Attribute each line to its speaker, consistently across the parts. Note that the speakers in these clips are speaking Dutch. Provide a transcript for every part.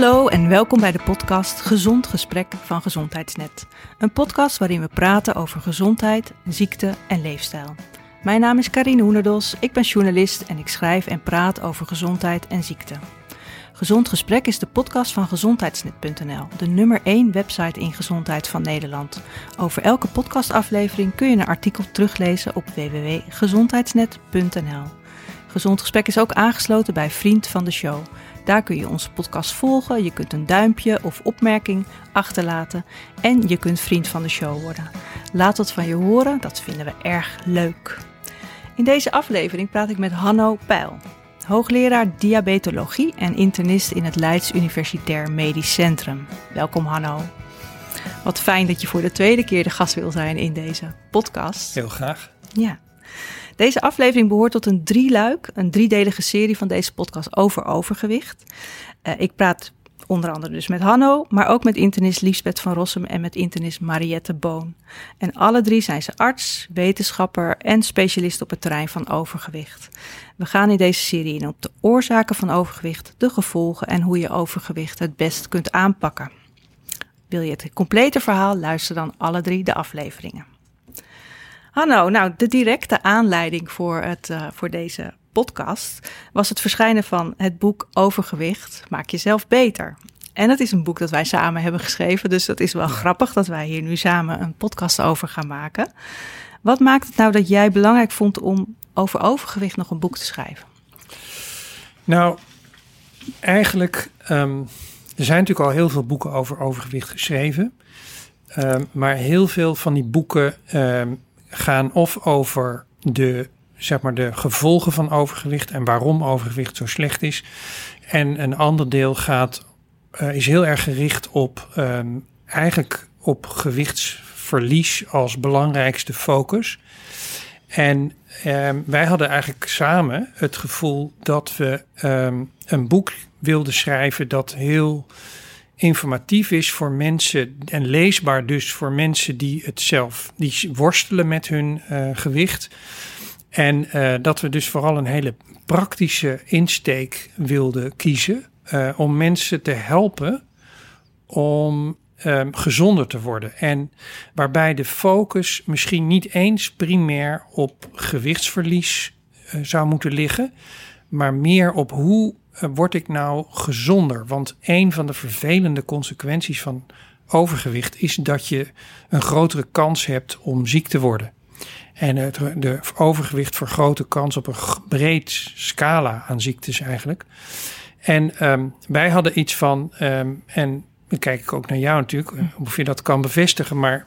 Speaker 1: Hallo en welkom bij de podcast Gezond Gesprek van Gezondheidsnet. Een podcast waarin we praten over gezondheid, ziekte en leefstijl. Mijn naam is Karine Hoenerdos, ik ben journalist en ik schrijf en praat over gezondheid en ziekte. Gezond Gesprek is de podcast van gezondheidsnet.nl, de nummer 1 website in gezondheid van Nederland. Over elke podcastaflevering kun je een artikel teruglezen op www.gezondheidsnet.nl. Gezond Gesprek is ook aangesloten bij Vriend van de Show. Daar kun je onze podcast volgen, je kunt een duimpje of opmerking achterlaten en je kunt vriend van de show worden. Laat wat van je horen, dat vinden we erg leuk. In deze aflevering praat ik met Hanno Peil, hoogleraar diabetologie en internist in het Leids Universitair Medisch Centrum. Welkom Hanno. Wat fijn dat je voor de tweede keer de gast wil zijn in deze podcast.
Speaker 2: Heel graag.
Speaker 1: Ja. Deze aflevering behoort tot een drieluik, een driedelige serie van deze podcast over overgewicht. Uh, ik praat onder andere dus met Hanno, maar ook met internist Liesbeth van Rossum en met internist Mariette Boon. En alle drie zijn ze arts, wetenschapper en specialist op het terrein van overgewicht. We gaan in deze serie in op de oorzaken van overgewicht, de gevolgen en hoe je overgewicht het best kunt aanpakken. Wil je het complete verhaal, luister dan alle drie de afleveringen. Hanno, nou, de directe aanleiding voor, het, uh, voor deze podcast was het verschijnen van het boek Overgewicht Maak jezelf beter. En dat is een boek dat wij samen hebben geschreven, dus dat is wel grappig dat wij hier nu samen een podcast over gaan maken. Wat maakt het nou dat jij belangrijk vond om over overgewicht nog een boek te schrijven?
Speaker 2: Nou, eigenlijk, um, er zijn natuurlijk al heel veel boeken over overgewicht geschreven. Um, maar heel veel van die boeken um, gaan of over de, zeg maar, de gevolgen van overgewicht en waarom overgewicht zo slecht is. En een ander deel gaat, uh, is heel erg gericht op um, eigenlijk op gewichtsverlies als belangrijkste focus. En um, wij hadden eigenlijk samen het gevoel dat we um, een boek wilden schrijven dat heel informatief is voor mensen en leesbaar dus voor mensen die het zelf, die worstelen met hun uh, gewicht. En uh, dat we dus vooral een hele praktische insteek wilden kiezen uh, om mensen te helpen om um, gezonder te worden. En waarbij de focus misschien niet eens primair op gewichtsverlies zou moeten liggen, maar meer op hoe word ik nou gezonder? Want een van de vervelende consequenties van overgewicht is dat je een grotere kans hebt om ziek te worden. En het de overgewicht vergroot de kans op een breed scala aan ziektes eigenlijk. En um, wij hadden iets van, um, en dan kijk ik ook naar jou natuurlijk, eh, of je dat kan bevestigen. Maar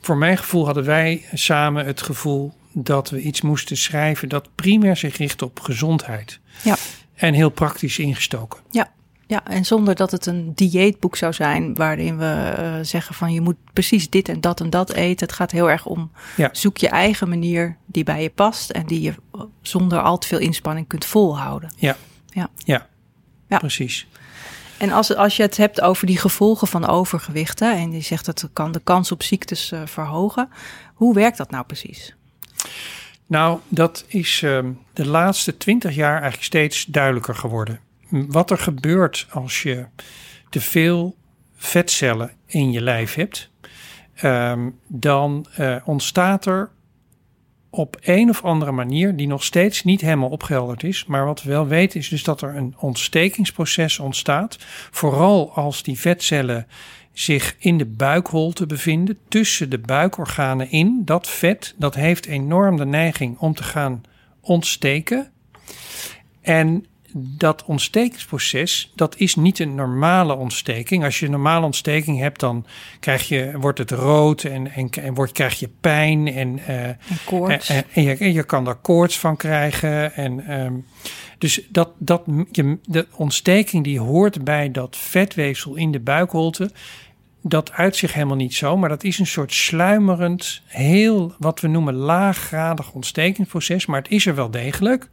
Speaker 2: voor mijn gevoel hadden wij samen het gevoel dat we iets moesten schrijven dat primair zich richt op gezondheid.
Speaker 1: Ja.
Speaker 2: En heel praktisch ingestoken.
Speaker 1: Ja. Ja, en zonder dat het een dieetboek zou zijn waarin we uh, zeggen van je moet precies dit en dat en dat eten. Het gaat heel erg om ja. zoek je eigen manier die bij je past en die je zonder al te veel inspanning kunt volhouden.
Speaker 2: Ja,
Speaker 1: ja.
Speaker 2: ja. ja. precies.
Speaker 1: En als, als je het hebt over die gevolgen van overgewicht hè, en je zegt dat het kan de kans op ziektes uh, verhogen, hoe werkt dat nou precies?
Speaker 2: Nou, dat is uh, de laatste twintig jaar eigenlijk steeds duidelijker geworden. Wat er gebeurt als je te veel vetcellen in je lijf hebt, um, dan uh, ontstaat er op een of andere manier, die nog steeds niet helemaal opgehelderd is, maar wat we wel weten is dus dat er een ontstekingsproces ontstaat. Vooral als die vetcellen zich in de buikholte bevinden, tussen de buikorganen in. Dat vet, dat heeft enorm de neiging om te gaan ontsteken. En dat ontstekingsproces, dat is niet een normale ontsteking. Als je een normale ontsteking hebt, dan krijg je, wordt het rood en, en, en wordt, krijg je pijn. En, uh,
Speaker 1: en koorts.
Speaker 2: En, en, je, en je kan daar koorts van krijgen. En, um, dus dat, dat, je, de ontsteking die hoort bij dat vetweefsel in de buikholte dat uit zich helemaal niet zo, maar dat is een soort sluimerend, heel wat we noemen laaggradig ontstekingsproces, maar het is er wel degelijk.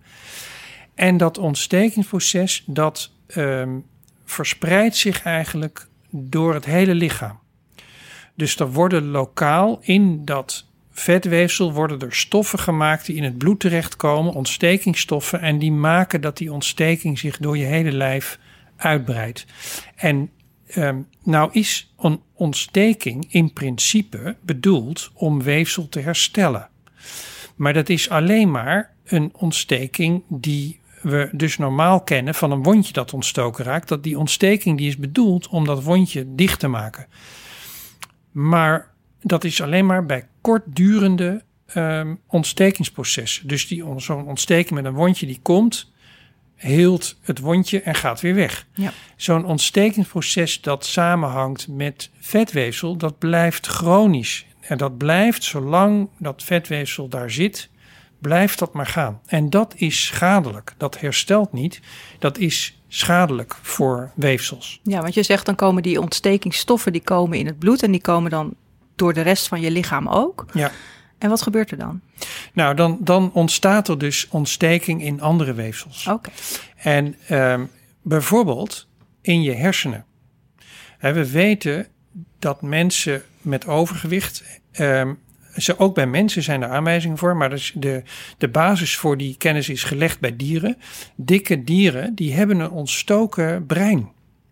Speaker 2: En dat ontstekingsproces, dat um, verspreidt zich eigenlijk door het hele lichaam. Dus er worden lokaal in dat vetweefsel worden er stoffen gemaakt die in het bloed terechtkomen, ontstekingsstoffen, en die maken dat die ontsteking zich door je hele lijf uitbreidt. En ehm, nou is een ontsteking in principe bedoeld om weefsel te herstellen. Maar dat is alleen maar een ontsteking die we dus normaal kennen van een wondje dat ontstoken raakt. Dat die ontsteking die is bedoeld om dat wondje dicht te maken. Maar dat is alleen maar bij kortdurende um, ontstekingsprocessen. Dus zo'n ontsteking met een wondje die komt, heelt het wondje en gaat weer weg.
Speaker 1: Ja.
Speaker 2: Zo'n ontstekingsproces dat samenhangt met vetweefsel, dat blijft chronisch. En dat blijft zolang dat vetweefsel daar zit, blijft dat maar gaan. En dat is schadelijk. Dat herstelt niet. Dat is schadelijk voor weefsels.
Speaker 1: Ja, want je zegt dan komen die ontstekingsstoffen die komen in het bloed en die komen dan door de rest van je lichaam ook.
Speaker 2: Ja.
Speaker 1: En wat gebeurt er dan?
Speaker 2: Nou, dan, dan ontstaat er dus ontsteking in andere weefsels.
Speaker 1: Oké.
Speaker 2: En um, bijvoorbeeld in je hersenen. We weten dat mensen met overgewicht. Um, ze, ook bij mensen zijn er aanwijzingen voor, maar dus de, de basis voor die kennis is gelegd bij dieren. Dikke dieren die hebben een ontstoken brein.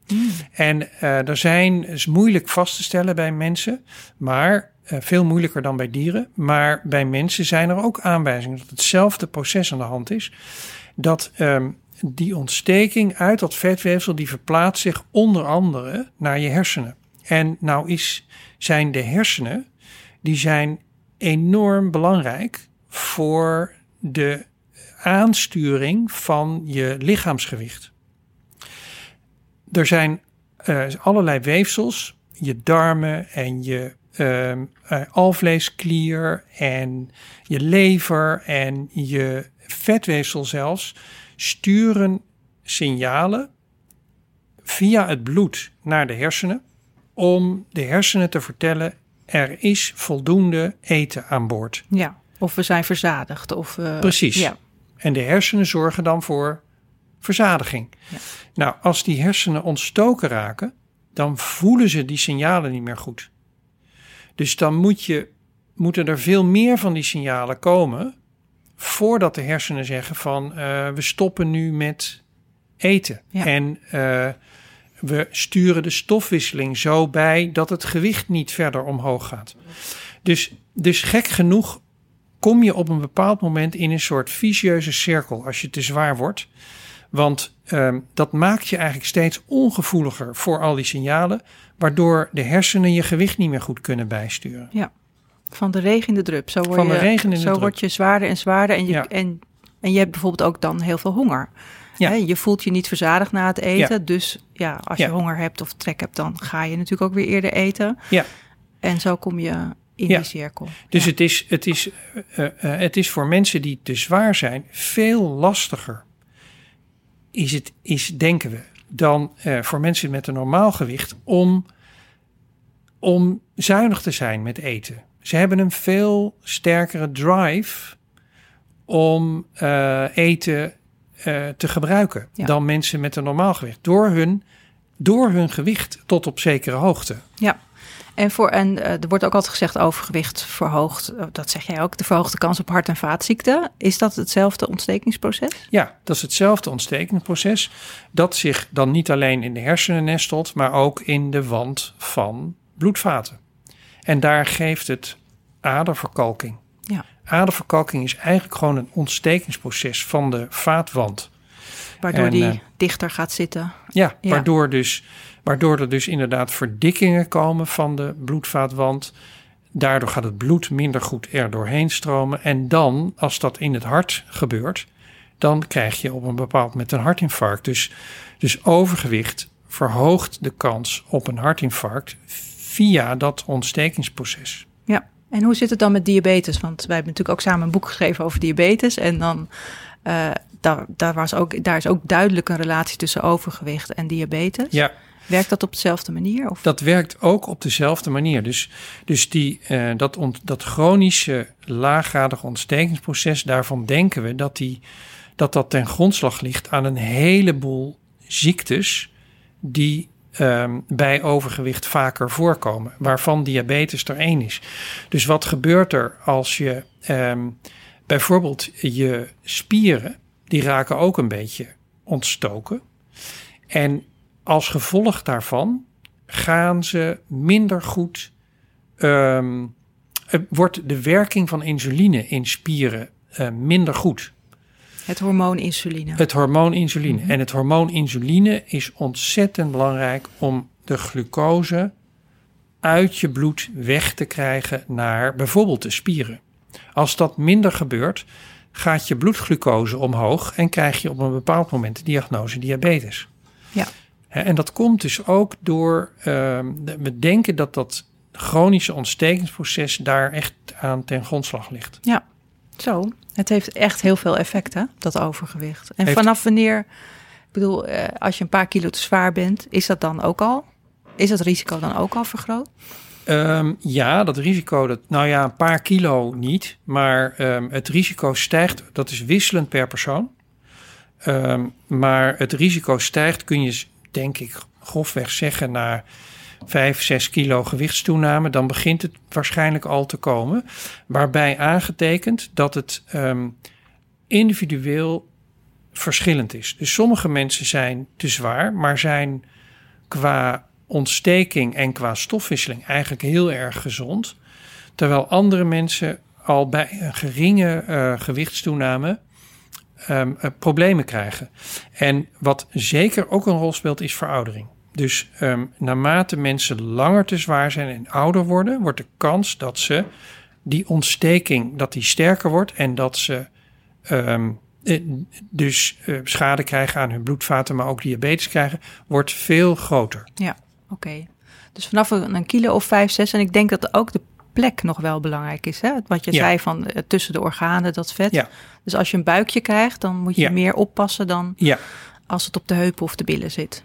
Speaker 2: Mm. En uh, er zijn, is moeilijk vast te stellen bij mensen, maar uh, veel moeilijker dan bij dieren. Maar bij mensen zijn er ook aanwijzingen dat hetzelfde proces aan de hand is. Dat um, die ontsteking uit dat vetweefsel, die verplaatst zich onder andere naar je hersenen. En nou is, zijn de hersenen, die zijn enorm belangrijk voor de aansturing van je lichaamsgewicht. Er zijn uh, allerlei weefsels, je darmen en je uh, uh, alvleesklier en je lever en je vetweefsel zelfs sturen signalen via het bloed naar de hersenen om de hersenen te vertellen er is voldoende eten aan boord.
Speaker 1: Ja, of we zijn verzadigd. Of, uh,
Speaker 2: Precies.
Speaker 1: Ja.
Speaker 2: En de hersenen zorgen dan voor verzadiging.
Speaker 1: Ja.
Speaker 2: Nou, als die hersenen ontstoken raken, dan voelen ze die signalen niet meer goed. Dus dan moet je, moeten er veel meer van die signalen komen voordat de hersenen zeggen van uh, we stoppen nu met eten.
Speaker 1: Ja.
Speaker 2: En uh, we sturen de stofwisseling zo bij dat het gewicht niet verder omhoog gaat. Dus, dus gek genoeg kom je op een bepaald moment in een soort vicieuze cirkel als je te zwaar wordt. Want um, dat maakt je eigenlijk steeds ongevoeliger voor al die signalen, waardoor de hersenen je gewicht niet meer goed kunnen bijsturen.
Speaker 1: Ja, van de regen in de drup. Zo word,
Speaker 2: Van de
Speaker 1: je,
Speaker 2: regen in de
Speaker 1: zo
Speaker 2: drup.
Speaker 1: word je zwaarder en zwaarder en je,
Speaker 2: Ja.
Speaker 1: en, en je hebt bijvoorbeeld ook dan heel veel honger.
Speaker 2: Ja.
Speaker 1: Je voelt je niet verzadigd na het eten.
Speaker 2: Ja.
Speaker 1: Dus ja, als je honger hebt of trek hebt, dan ga je natuurlijk ook weer eerder eten.
Speaker 2: Ja.
Speaker 1: En zo kom je in die cirkel.
Speaker 2: Dus het, is, het, is, uh, uh, het is voor mensen die te zwaar zijn veel lastiger, is het, is, denken we, dan uh, voor mensen met een normaal gewicht om, om zuinig te zijn met eten. Ze hebben een veel sterkere drive om uh, eten uh, te gebruiken
Speaker 1: Ja.
Speaker 2: dan mensen met een normaal gewicht. Door hun, door hun gewicht tot op zekere hoogte.
Speaker 1: Ja. En, voor, en uh, er wordt ook altijd gezegd overgewicht verhoogt, uh, dat zeg jij ook, de verhoogde kans op hart- en vaatziekten. Is dat hetzelfde ontstekingsproces?
Speaker 2: Ja, dat is hetzelfde ontstekingsproces. Dat zich dan niet alleen in de hersenen nestelt, maar ook in de wand van bloedvaten. En daar geeft het aderverkalking.
Speaker 1: Ja.
Speaker 2: Aderverkalking is eigenlijk gewoon een ontstekingsproces van de vaatwand.
Speaker 1: Waardoor
Speaker 2: En,
Speaker 1: die
Speaker 2: eh,
Speaker 1: dichter gaat zitten.
Speaker 2: Ja,
Speaker 1: Ja.
Speaker 2: Waardoor, dus, waardoor er dus inderdaad verdikkingen komen van de bloedvaatwand. Daardoor gaat het bloed minder goed er doorheen stromen. En dan, als dat in het hart gebeurt, dan krijg je op een bepaald moment een hartinfarct. Dus, dus overgewicht verhoogt de kans op een hartinfarct via dat ontstekingsproces.
Speaker 1: Ja. En hoe zit het dan met diabetes? Want wij hebben natuurlijk ook samen een boek geschreven over diabetes. En dan, uh, daar, daar, was ook, daar is ook duidelijk een relatie tussen overgewicht en diabetes.
Speaker 2: Ja,
Speaker 1: Werkt dat op dezelfde manier? Of?
Speaker 2: dat werkt ook op dezelfde manier. Dus, dus die, uh, dat, ont, dat chronische laaggradige ontstekingsproces, daarvan denken we dat, die, dat dat ten grondslag ligt aan een heleboel ziektes die um, bij overgewicht vaker voorkomen, waarvan diabetes er één is. Dus wat gebeurt er als je um, bijvoorbeeld je spieren, die raken ook een beetje ontstoken. En als gevolg daarvan gaan ze minder goed. ehm, eh, wordt de werking van insuline in spieren eh, minder goed.
Speaker 1: Het hormoon insuline.
Speaker 2: Het hormoon insuline.
Speaker 1: Mhm.
Speaker 2: En het hormoon insuline is ontzettend belangrijk om de glucose uit je bloed weg te krijgen naar bijvoorbeeld de spieren. Als dat minder gebeurt, gaat je bloedglucose omhoog en krijg je op een bepaald moment de diagnose diabetes.
Speaker 1: Ja.
Speaker 2: En dat komt dus ook door, ehm, we denken dat dat chronische ontstekingsproces daar echt aan ten grondslag ligt.
Speaker 1: Ja, zo. Het heeft echt heel veel effect, hè, dat overgewicht. En
Speaker 2: Heeft-
Speaker 1: vanaf wanneer, ik bedoel, eh, als je een paar kilo te zwaar bent, is dat dan ook al? Is dat risico dan ook al vergroot?
Speaker 2: Ehm, ja, dat risico, dat, nou ja, een paar kilo niet. Maar ehm, het risico stijgt, dat is wisselend per persoon. Ehm, maar het risico stijgt, kun je denk ik grofweg zeggen, naar 5, 6 kilo gewichtstoename. Dan begint het waarschijnlijk al te komen. Waarbij aangetekend dat het individueel verschillend is. Dus sommige mensen zijn te zwaar, maar zijn qua ontsteking en qua stofwisseling eigenlijk heel erg gezond. Terwijl andere mensen al bij een geringe eh, gewichtstoename ehm, eh, problemen krijgen. En wat zeker ook een rol speelt, is veroudering. Dus ehm, naarmate mensen langer te zwaar zijn en ouder worden, wordt de kans dat ze die ontsteking dat die sterker wordt en dat ze ehm, eh, dus schade krijgen aan hun bloedvaten, maar ook diabetes krijgen, wordt veel groter.
Speaker 1: Oké. Dus vanaf een, kilo of vijf, zes. En ik denk dat ook de plek nog wel belangrijk is. Hè? Wat je
Speaker 2: Ja.
Speaker 1: zei van eh, tussen de organen, dat vet.
Speaker 2: Ja.
Speaker 1: Dus als je een buikje krijgt, dan moet je
Speaker 2: Ja.
Speaker 1: meer oppassen dan
Speaker 2: Ja.
Speaker 1: als het op de heupen of de billen zit.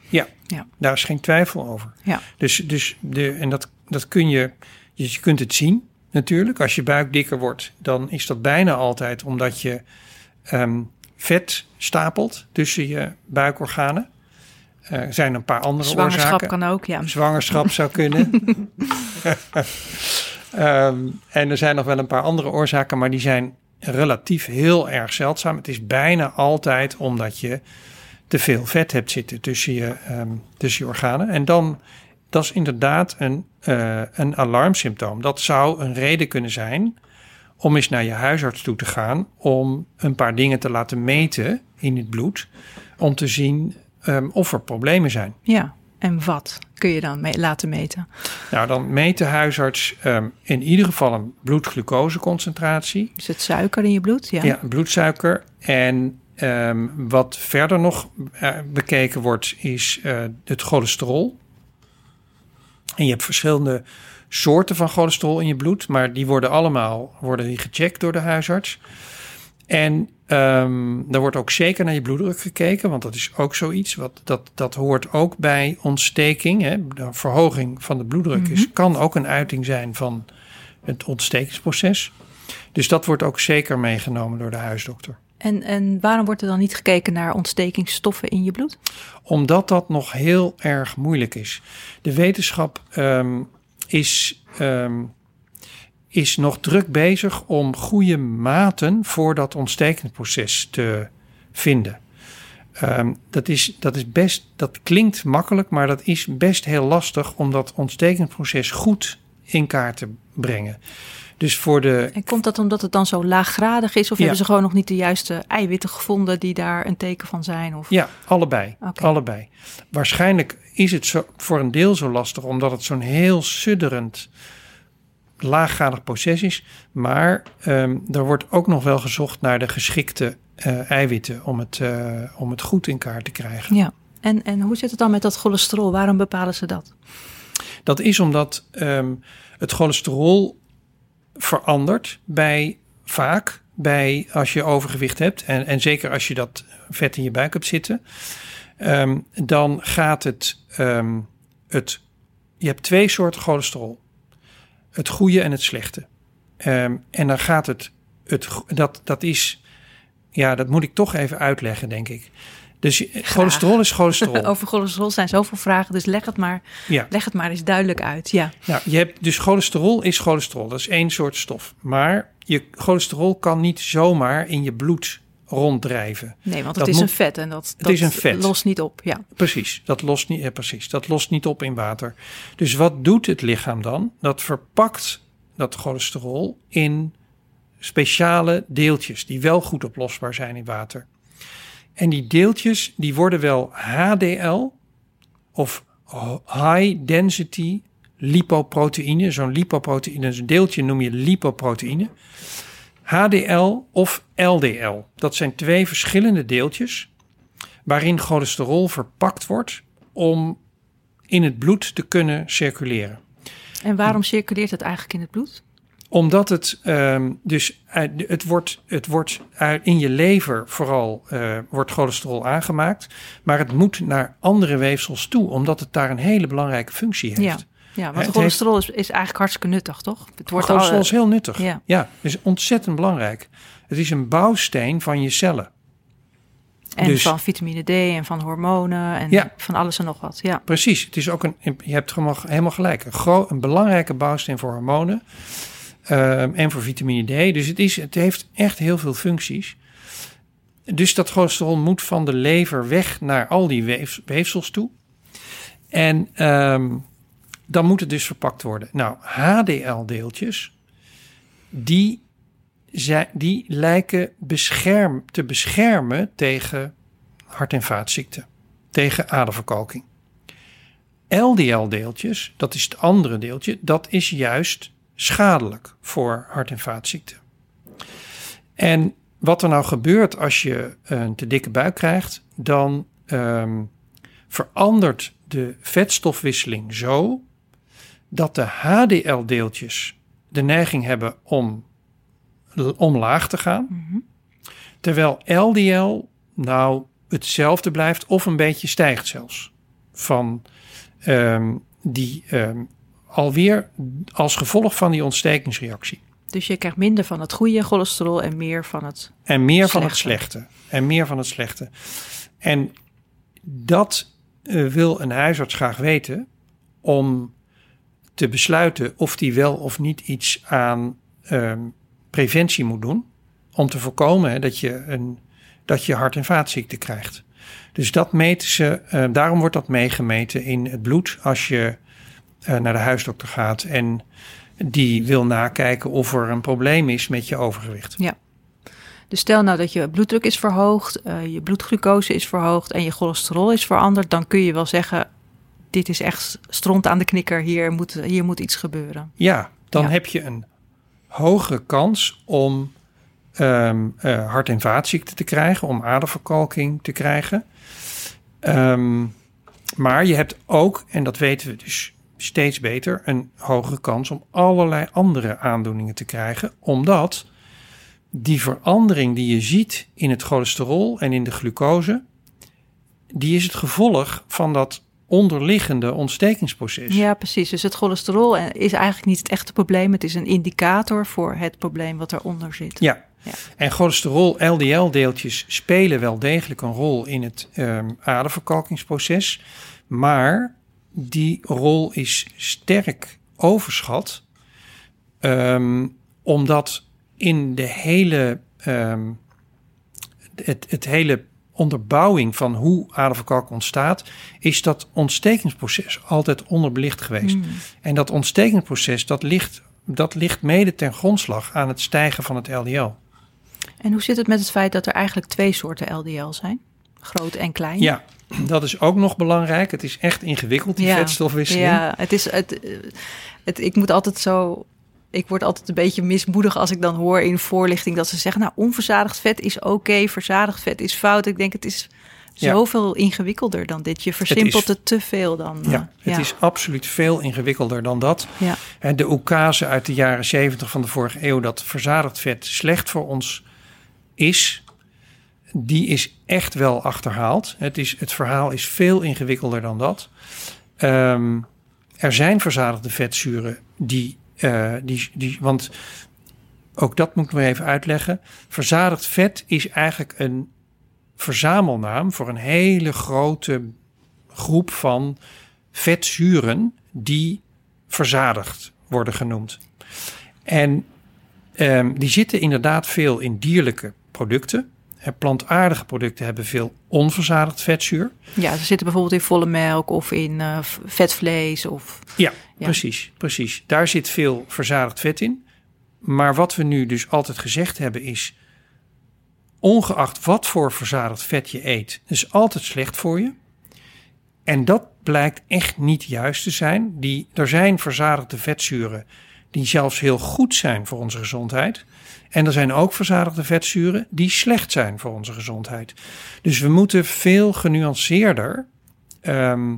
Speaker 2: Daar is geen twijfel over.
Speaker 1: Ja.
Speaker 2: Dus, dus de, en dat, dat kun je, je je kunt het zien natuurlijk. Als je buik dikker wordt, dan is dat bijna altijd omdat je ehm, vet stapelt tussen je buikorganen. Eh, Er zijn een paar andere
Speaker 1: Zwangerschap
Speaker 2: oorzaken.
Speaker 1: kan ook, ja.
Speaker 2: Zwangerschap zou kunnen. Ehm, en er zijn nog wel een paar andere oorzaken, maar die zijn relatief heel erg zeldzaam. Het is bijna altijd omdat je te veel vet hebt zitten tussen je, ehm, tussen je organen. En dan, dat is inderdaad een, eh, een alarmsymptoom. Dat zou een reden kunnen zijn om eens naar je huisarts toe te gaan om een paar dingen te laten meten in het bloed. Om te zien ehm, of er problemen zijn.
Speaker 1: Ja. En wat kun je dan mee laten meten?
Speaker 2: Nou, dan meet de huisarts ehm, in ieder geval een bloedglucoseconcentratie.
Speaker 1: Is het suiker in je bloed? Ja.
Speaker 2: Ja, bloedsuiker. En ehm, wat verder nog eh, bekeken wordt, is eh, het cholesterol. En je hebt verschillende soorten van cholesterol in je bloed, maar die worden allemaal worden die gecheckt door de huisarts. En ehm er wordt ook zeker naar je bloeddruk gekeken, want dat is ook zoiets. Wat, dat, dat hoort ook bij ontsteking. Hè. De verhoging van de bloeddruk is, kan ook een uiting zijn van het ontstekingsproces. Dus dat wordt ook zeker meegenomen door de huisdokter.
Speaker 1: En, en waarom wordt er dan niet gekeken naar ontstekingsstoffen in je bloed?
Speaker 2: Omdat dat nog heel erg moeilijk is. De wetenschap ehm, is, ehm, is nog druk bezig om goede maten voor dat ontstekingsproces te vinden. Ehm, dat, is, dat is best, dat klinkt makkelijk, maar dat is best heel lastig om dat ontstekingsproces goed in kaart te brengen. Dus voor de
Speaker 1: En komt dat omdat het dan zo laaggradig is? Of
Speaker 2: Ja.
Speaker 1: hebben ze gewoon nog niet de juiste eiwitten gevonden die daar een teken van zijn? Of...
Speaker 2: Ja, allebei. Allebei. Waarschijnlijk is het zo, voor een deel zo lastig, omdat het zo'n heel sudderend, laaggradig proces is. Maar ehm, er wordt ook nog wel gezocht naar de geschikte eh, eiwitten om het, eh, om het goed in kaart te krijgen.
Speaker 1: Ja. En, en hoe zit het dan met dat cholesterol? Waarom bepalen ze dat?
Speaker 2: Dat is omdat ehm, het cholesterol verandert bij vaak bij als je overgewicht hebt en, en zeker als je dat vet in je buik hebt zitten, ehm, dan gaat het, het. Je hebt twee soorten cholesterol: het goede en het slechte. Ehm, en dan gaat het, het dat, dat is, ja, dat moet ik toch even uitleggen, denk ik. Dus cholesterol is cholesterol.
Speaker 1: Over cholesterol zijn zoveel vragen, dus leg het maar,
Speaker 2: Ja.
Speaker 1: leg het maar eens duidelijk uit. Ja.
Speaker 2: Nou, je hebt dus cholesterol is cholesterol. Dat is één soort stof. Maar je cholesterol kan niet zomaar in je bloed ronddrijven.
Speaker 1: Nee, want
Speaker 2: Dat
Speaker 1: het is
Speaker 2: moet-
Speaker 1: een vet en dat, dat
Speaker 2: is een vet.
Speaker 1: lost niet op. Ja.
Speaker 2: Precies, dat lost niet, ja, precies, dat lost niet op in water. Dus wat doet het lichaam dan? Dat verpakt dat cholesterol in speciale deeltjes die wel goed oplosbaar zijn in water. En die deeltjes die worden wel HDL of high density lipoproteïne. Zo'n lipoproteïne, een deeltje noem je lipoproteïne. HDL of LDL. Dat zijn twee verschillende deeltjes waarin cholesterol verpakt wordt om in het bloed te kunnen circuleren.
Speaker 1: En waarom circuleert het eigenlijk in het bloed?
Speaker 2: Omdat het ehm, dus uit- het wordt, het wordt uit, in je lever vooral eh, wordt cholesterol aangemaakt, maar het moet naar andere weefsels toe, omdat het daar een hele belangrijke functie heeft.
Speaker 1: Ja, ja want
Speaker 2: het
Speaker 1: cholesterol is, is eigenlijk hartstikke nuttig, toch? Het wordt
Speaker 2: cholesterol
Speaker 1: al,
Speaker 2: is heel nuttig.
Speaker 1: ja.
Speaker 2: ja, is ontzettend belangrijk. Het is een bouwsteen van je cellen.
Speaker 1: en
Speaker 2: dus-
Speaker 1: van vitamine D en van hormonen en
Speaker 2: Ja.
Speaker 1: van alles en nog wat. Ja,
Speaker 2: Precies, het is ook een, je hebt helemaal, gelijk, een, een belangrijke bouwsteen voor hormonen ehm, en voor vitamine D. Dus het, is, het heeft echt heel veel functies. Dus dat cholesterol moet van de lever weg naar al die weef- weefsels toe. En ehm, dan moet het dus verpakt worden. Nou, HDL-deeltjes, die, die lijken bescherm, te beschermen tegen hart- en vaatziekten tegen aderverkalking. LDL-deeltjes, dat is het andere deeltje, dat is juist schadelijk voor hart- en vaatziekten. En wat er nou gebeurt als je een te dikke buik krijgt, dan ehm, verandert de vetstofwisseling zo dat de HDL-deeltjes de neiging hebben om omlaag te gaan,
Speaker 1: Mhm.
Speaker 2: terwijl LDL nou hetzelfde blijft of een beetje stijgt zelfs. Van ehm, die ehm, alweer als gevolg van die ontstekingsreactie.
Speaker 1: Dus je krijgt minder van het goede cholesterol en meer van het...
Speaker 2: En meer van het
Speaker 1: Slechte.
Speaker 2: En meer van het slechte. En dat eh, wil een huisarts graag weten om te besluiten of die wel of niet iets aan ehm, preventie moet doen. Om te voorkomen hè, dat, je een, dat je hart- en vaatziekten krijgt. Dus dat meten ze, eh, daarom wordt dat meegemeten in het bloed als je eh, naar de huisdokter gaat. En die wil nakijken of er een probleem is met je overgewicht.
Speaker 1: Dus stel nou dat je bloeddruk is verhoogd, eh, je bloedglucose is verhoogd en je cholesterol is veranderd, dan kun je wel zeggen, dit is echt stront aan de knikker, hier moet, hier moet iets gebeuren.
Speaker 2: Ja, dan
Speaker 1: Ja.
Speaker 2: heb je een hogere kans om ehm, eh, hart- en vaatziekten te krijgen, om aderverkalking te krijgen. Ehm, maar je hebt ook, en dat weten we dus steeds beter, een hogere kans om allerlei andere aandoeningen te krijgen, omdat die verandering die je ziet in het cholesterol en in de glucose, die is het gevolg van dat onderliggende ontstekingsproces.
Speaker 1: Ja, precies. Dus het cholesterol eh, is eigenlijk niet het echte probleem. Het is een indicator voor het probleem wat eronder zit.
Speaker 2: Ja.
Speaker 1: Ja.
Speaker 2: En cholesterol, LDL-deeltjes spelen wel degelijk een rol in het ehm, aderverkalkingsproces. Maar die rol is sterk overschat. ehm, omdat in de hele, ehm, het, het hele onderbouwing van hoe aderverkalking ontstaat, is dat ontstekingsproces altijd onderbelicht geweest.
Speaker 1: Mm.
Speaker 2: En dat ontstekingsproces, dat ligt, dat ligt mede ten grondslag aan het stijgen van het LDL.
Speaker 1: En hoe zit het met het feit dat er eigenlijk twee soorten LDL zijn? Groot en klein.
Speaker 2: Ja, dat is ook nog belangrijk. Het is echt ingewikkeld, die
Speaker 1: Ja.
Speaker 2: vetstofwisseling.
Speaker 1: Ja, het is het, het. Ik moet altijd zo. Ik word altijd een beetje mismoedig als ik dan hoor in voorlichting dat ze zeggen: Nou, onverzadigd vet is oké, verzadigd vet is fout. Ik denk, het is
Speaker 2: Ja.
Speaker 1: zoveel ingewikkelder dan dit. Je versimpelt
Speaker 2: is-
Speaker 1: het, te veel dan.
Speaker 2: Ja,
Speaker 1: eh,
Speaker 2: het is absoluut veel ingewikkelder dan dat.
Speaker 1: Ja.
Speaker 2: En de oekase uit de jaren 70 van de vorige eeuw... dat verzadigd vet slecht voor ons is... die is echt wel achterhaald. Het, is, het verhaal is veel ingewikkelder dan dat. Ehm, er zijn verzadigde vetzuren die, eh, die, die... Want ook dat moet ik nog even uitleggen. Verzadigd vet is eigenlijk een verzamelnaam... voor een hele grote groep van vetzuren die verzadigd worden genoemd. En ehm, die zitten inderdaad veel in dierlijke producten. Plantaardige producten hebben veel onverzadigd vetzuur.
Speaker 1: Ja, ze zitten bijvoorbeeld in volle melk of in v- vetvlees of...
Speaker 2: Ja,
Speaker 1: Ja.
Speaker 2: precies, precies. Daar zit veel verzadigd vet in. Maar wat we nu dus altijd gezegd hebben is... ongeacht wat voor verzadigd vet je eet, is altijd slecht voor je. En dat blijkt echt niet juist te zijn. Die, er zijn verzadigde vetzuren die zelfs heel goed zijn voor onze gezondheid. En er zijn ook verzadigde vetzuren die slecht zijn voor onze gezondheid. Dus we moeten veel genuanceerder ehm,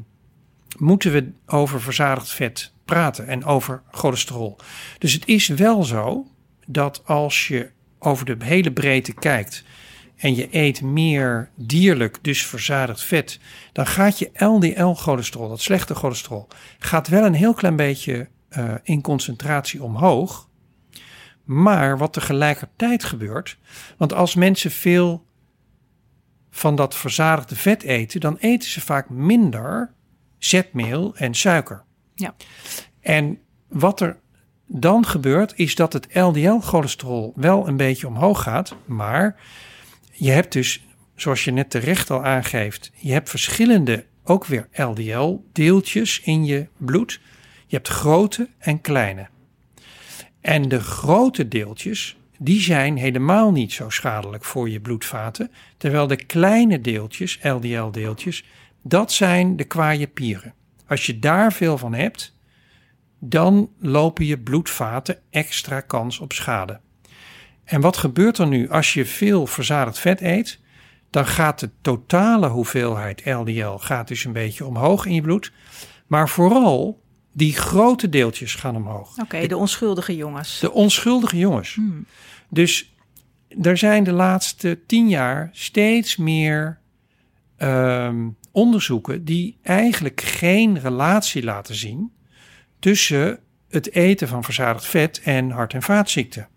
Speaker 2: moeten we over verzadigd vet praten en over cholesterol. Dus het is wel zo dat als je over de hele breedte kijkt en je eet meer dierlijk, dus verzadigd vet, dan gaat je LDL-cholesterol, dat slechte cholesterol, gaat wel een heel klein beetje eh, in concentratie omhoog. Maar wat tegelijkertijd gebeurt, want als mensen veel van dat verzadigde vet eten, dan eten ze vaak minder zetmeel en suiker.
Speaker 1: Ja.
Speaker 2: En wat er dan gebeurt, is dat het LDL-cholesterol wel een beetje omhoog gaat, maar je hebt dus, zoals je net terecht al aangeeft, je hebt verschillende, ook weer LDL-deeltjes in je bloed. Je hebt grote en kleine. En de grote deeltjes, die zijn helemaal niet zo schadelijk voor je bloedvaten, terwijl de kleine deeltjes, LDL-deeltjes, dat zijn de kwaaie pieren. Als je daar veel van hebt, dan lopen je bloedvaten extra kans op schade. En wat gebeurt er nu als je veel verzadigd vet eet? Dan gaat de totale hoeveelheid LDL gaat dus een beetje omhoog in je bloed. Maar vooral die grote deeltjes gaan omhoog.
Speaker 1: Oké, de onschuldige jongens.
Speaker 2: De onschuldige jongens.
Speaker 1: Hmm.
Speaker 2: Dus er zijn de laatste tien jaar steeds meer ehm, onderzoeken die eigenlijk geen relatie laten zien tussen het eten van verzadigd vet en hart- en vaatziekten.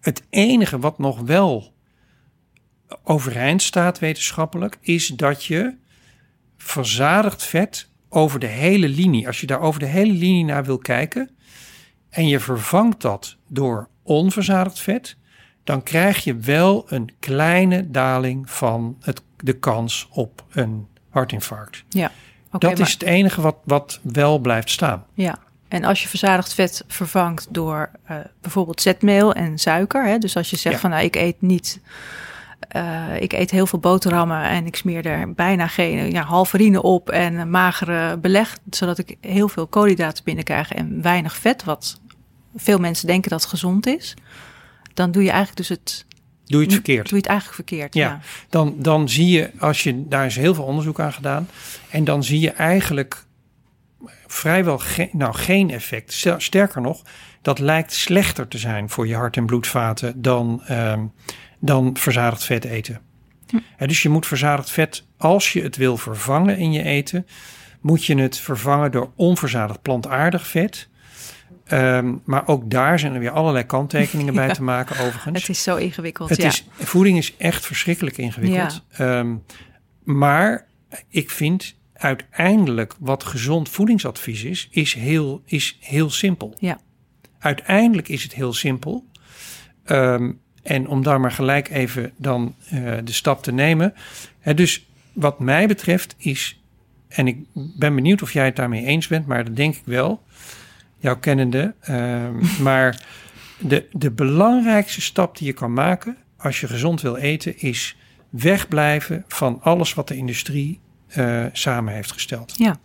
Speaker 2: Het enige wat nog wel overeind staat wetenschappelijk is dat je verzadigd vet over de hele linie, als je daar over de hele linie naar wil kijken en je vervangt dat door onverzadigd vet, dan krijg je wel een kleine daling van het, de kans op een hartinfarct.
Speaker 1: Ja.
Speaker 2: Dat
Speaker 1: maar-
Speaker 2: is het enige wat, wat wel blijft staan.
Speaker 1: Ja, en als je verzadigd vet vervangt door eh, bijvoorbeeld zetmeel en suiker. Hè, dus als je zegt
Speaker 2: Ja.
Speaker 1: van nou, ik eet niet. Eh, ik eet heel veel boterhammen en ik smeer er bijna geen ja, halverine op en magere beleg, zodat ik heel veel koolhydraten binnenkrijg en weinig vet, wat veel mensen denken dat gezond is. Dan doe je eigenlijk dus het,
Speaker 2: Doe je het verkeerd.
Speaker 1: doe je het eigenlijk verkeerd.
Speaker 2: Ja.
Speaker 1: Ja.
Speaker 2: Dan, dan zie je, als je, daar is heel veel onderzoek aan gedaan. En dan zie je eigenlijk vrijwel geen, nou, geen effect. Sterker nog, dat lijkt slechter te zijn voor je hart- en bloedvaten dan, ehm, dan verzadigd vet eten. Hè, dus je moet verzadigd vet, als je het wil vervangen in je eten, moet je het vervangen door onverzadigd plantaardig vet. Ehm, maar ook daar zijn er weer allerlei kanttekeningen bij te maken, overigens.
Speaker 1: Het is zo ingewikkeld.
Speaker 2: Het
Speaker 1: ja.
Speaker 2: is, voeding is echt verschrikkelijk ingewikkeld. Ehm, maar ik vind uiteindelijk wat gezond voedingsadvies is, is heel, is heel simpel.
Speaker 1: Ja.
Speaker 2: Uiteindelijk is het heel simpel. Ehm, en om daar maar gelijk even dan eh, de stap te nemen. Dus wat mij betreft is, en ik ben benieuwd of jij het daarmee eens bent, maar dat denk ik wel, jouw kennende. ehm, maar de, de belangrijkste stap die je kan maken als je gezond wil eten, is wegblijven van alles wat de industrie eh, samen heeft gesteld.
Speaker 1: Ja.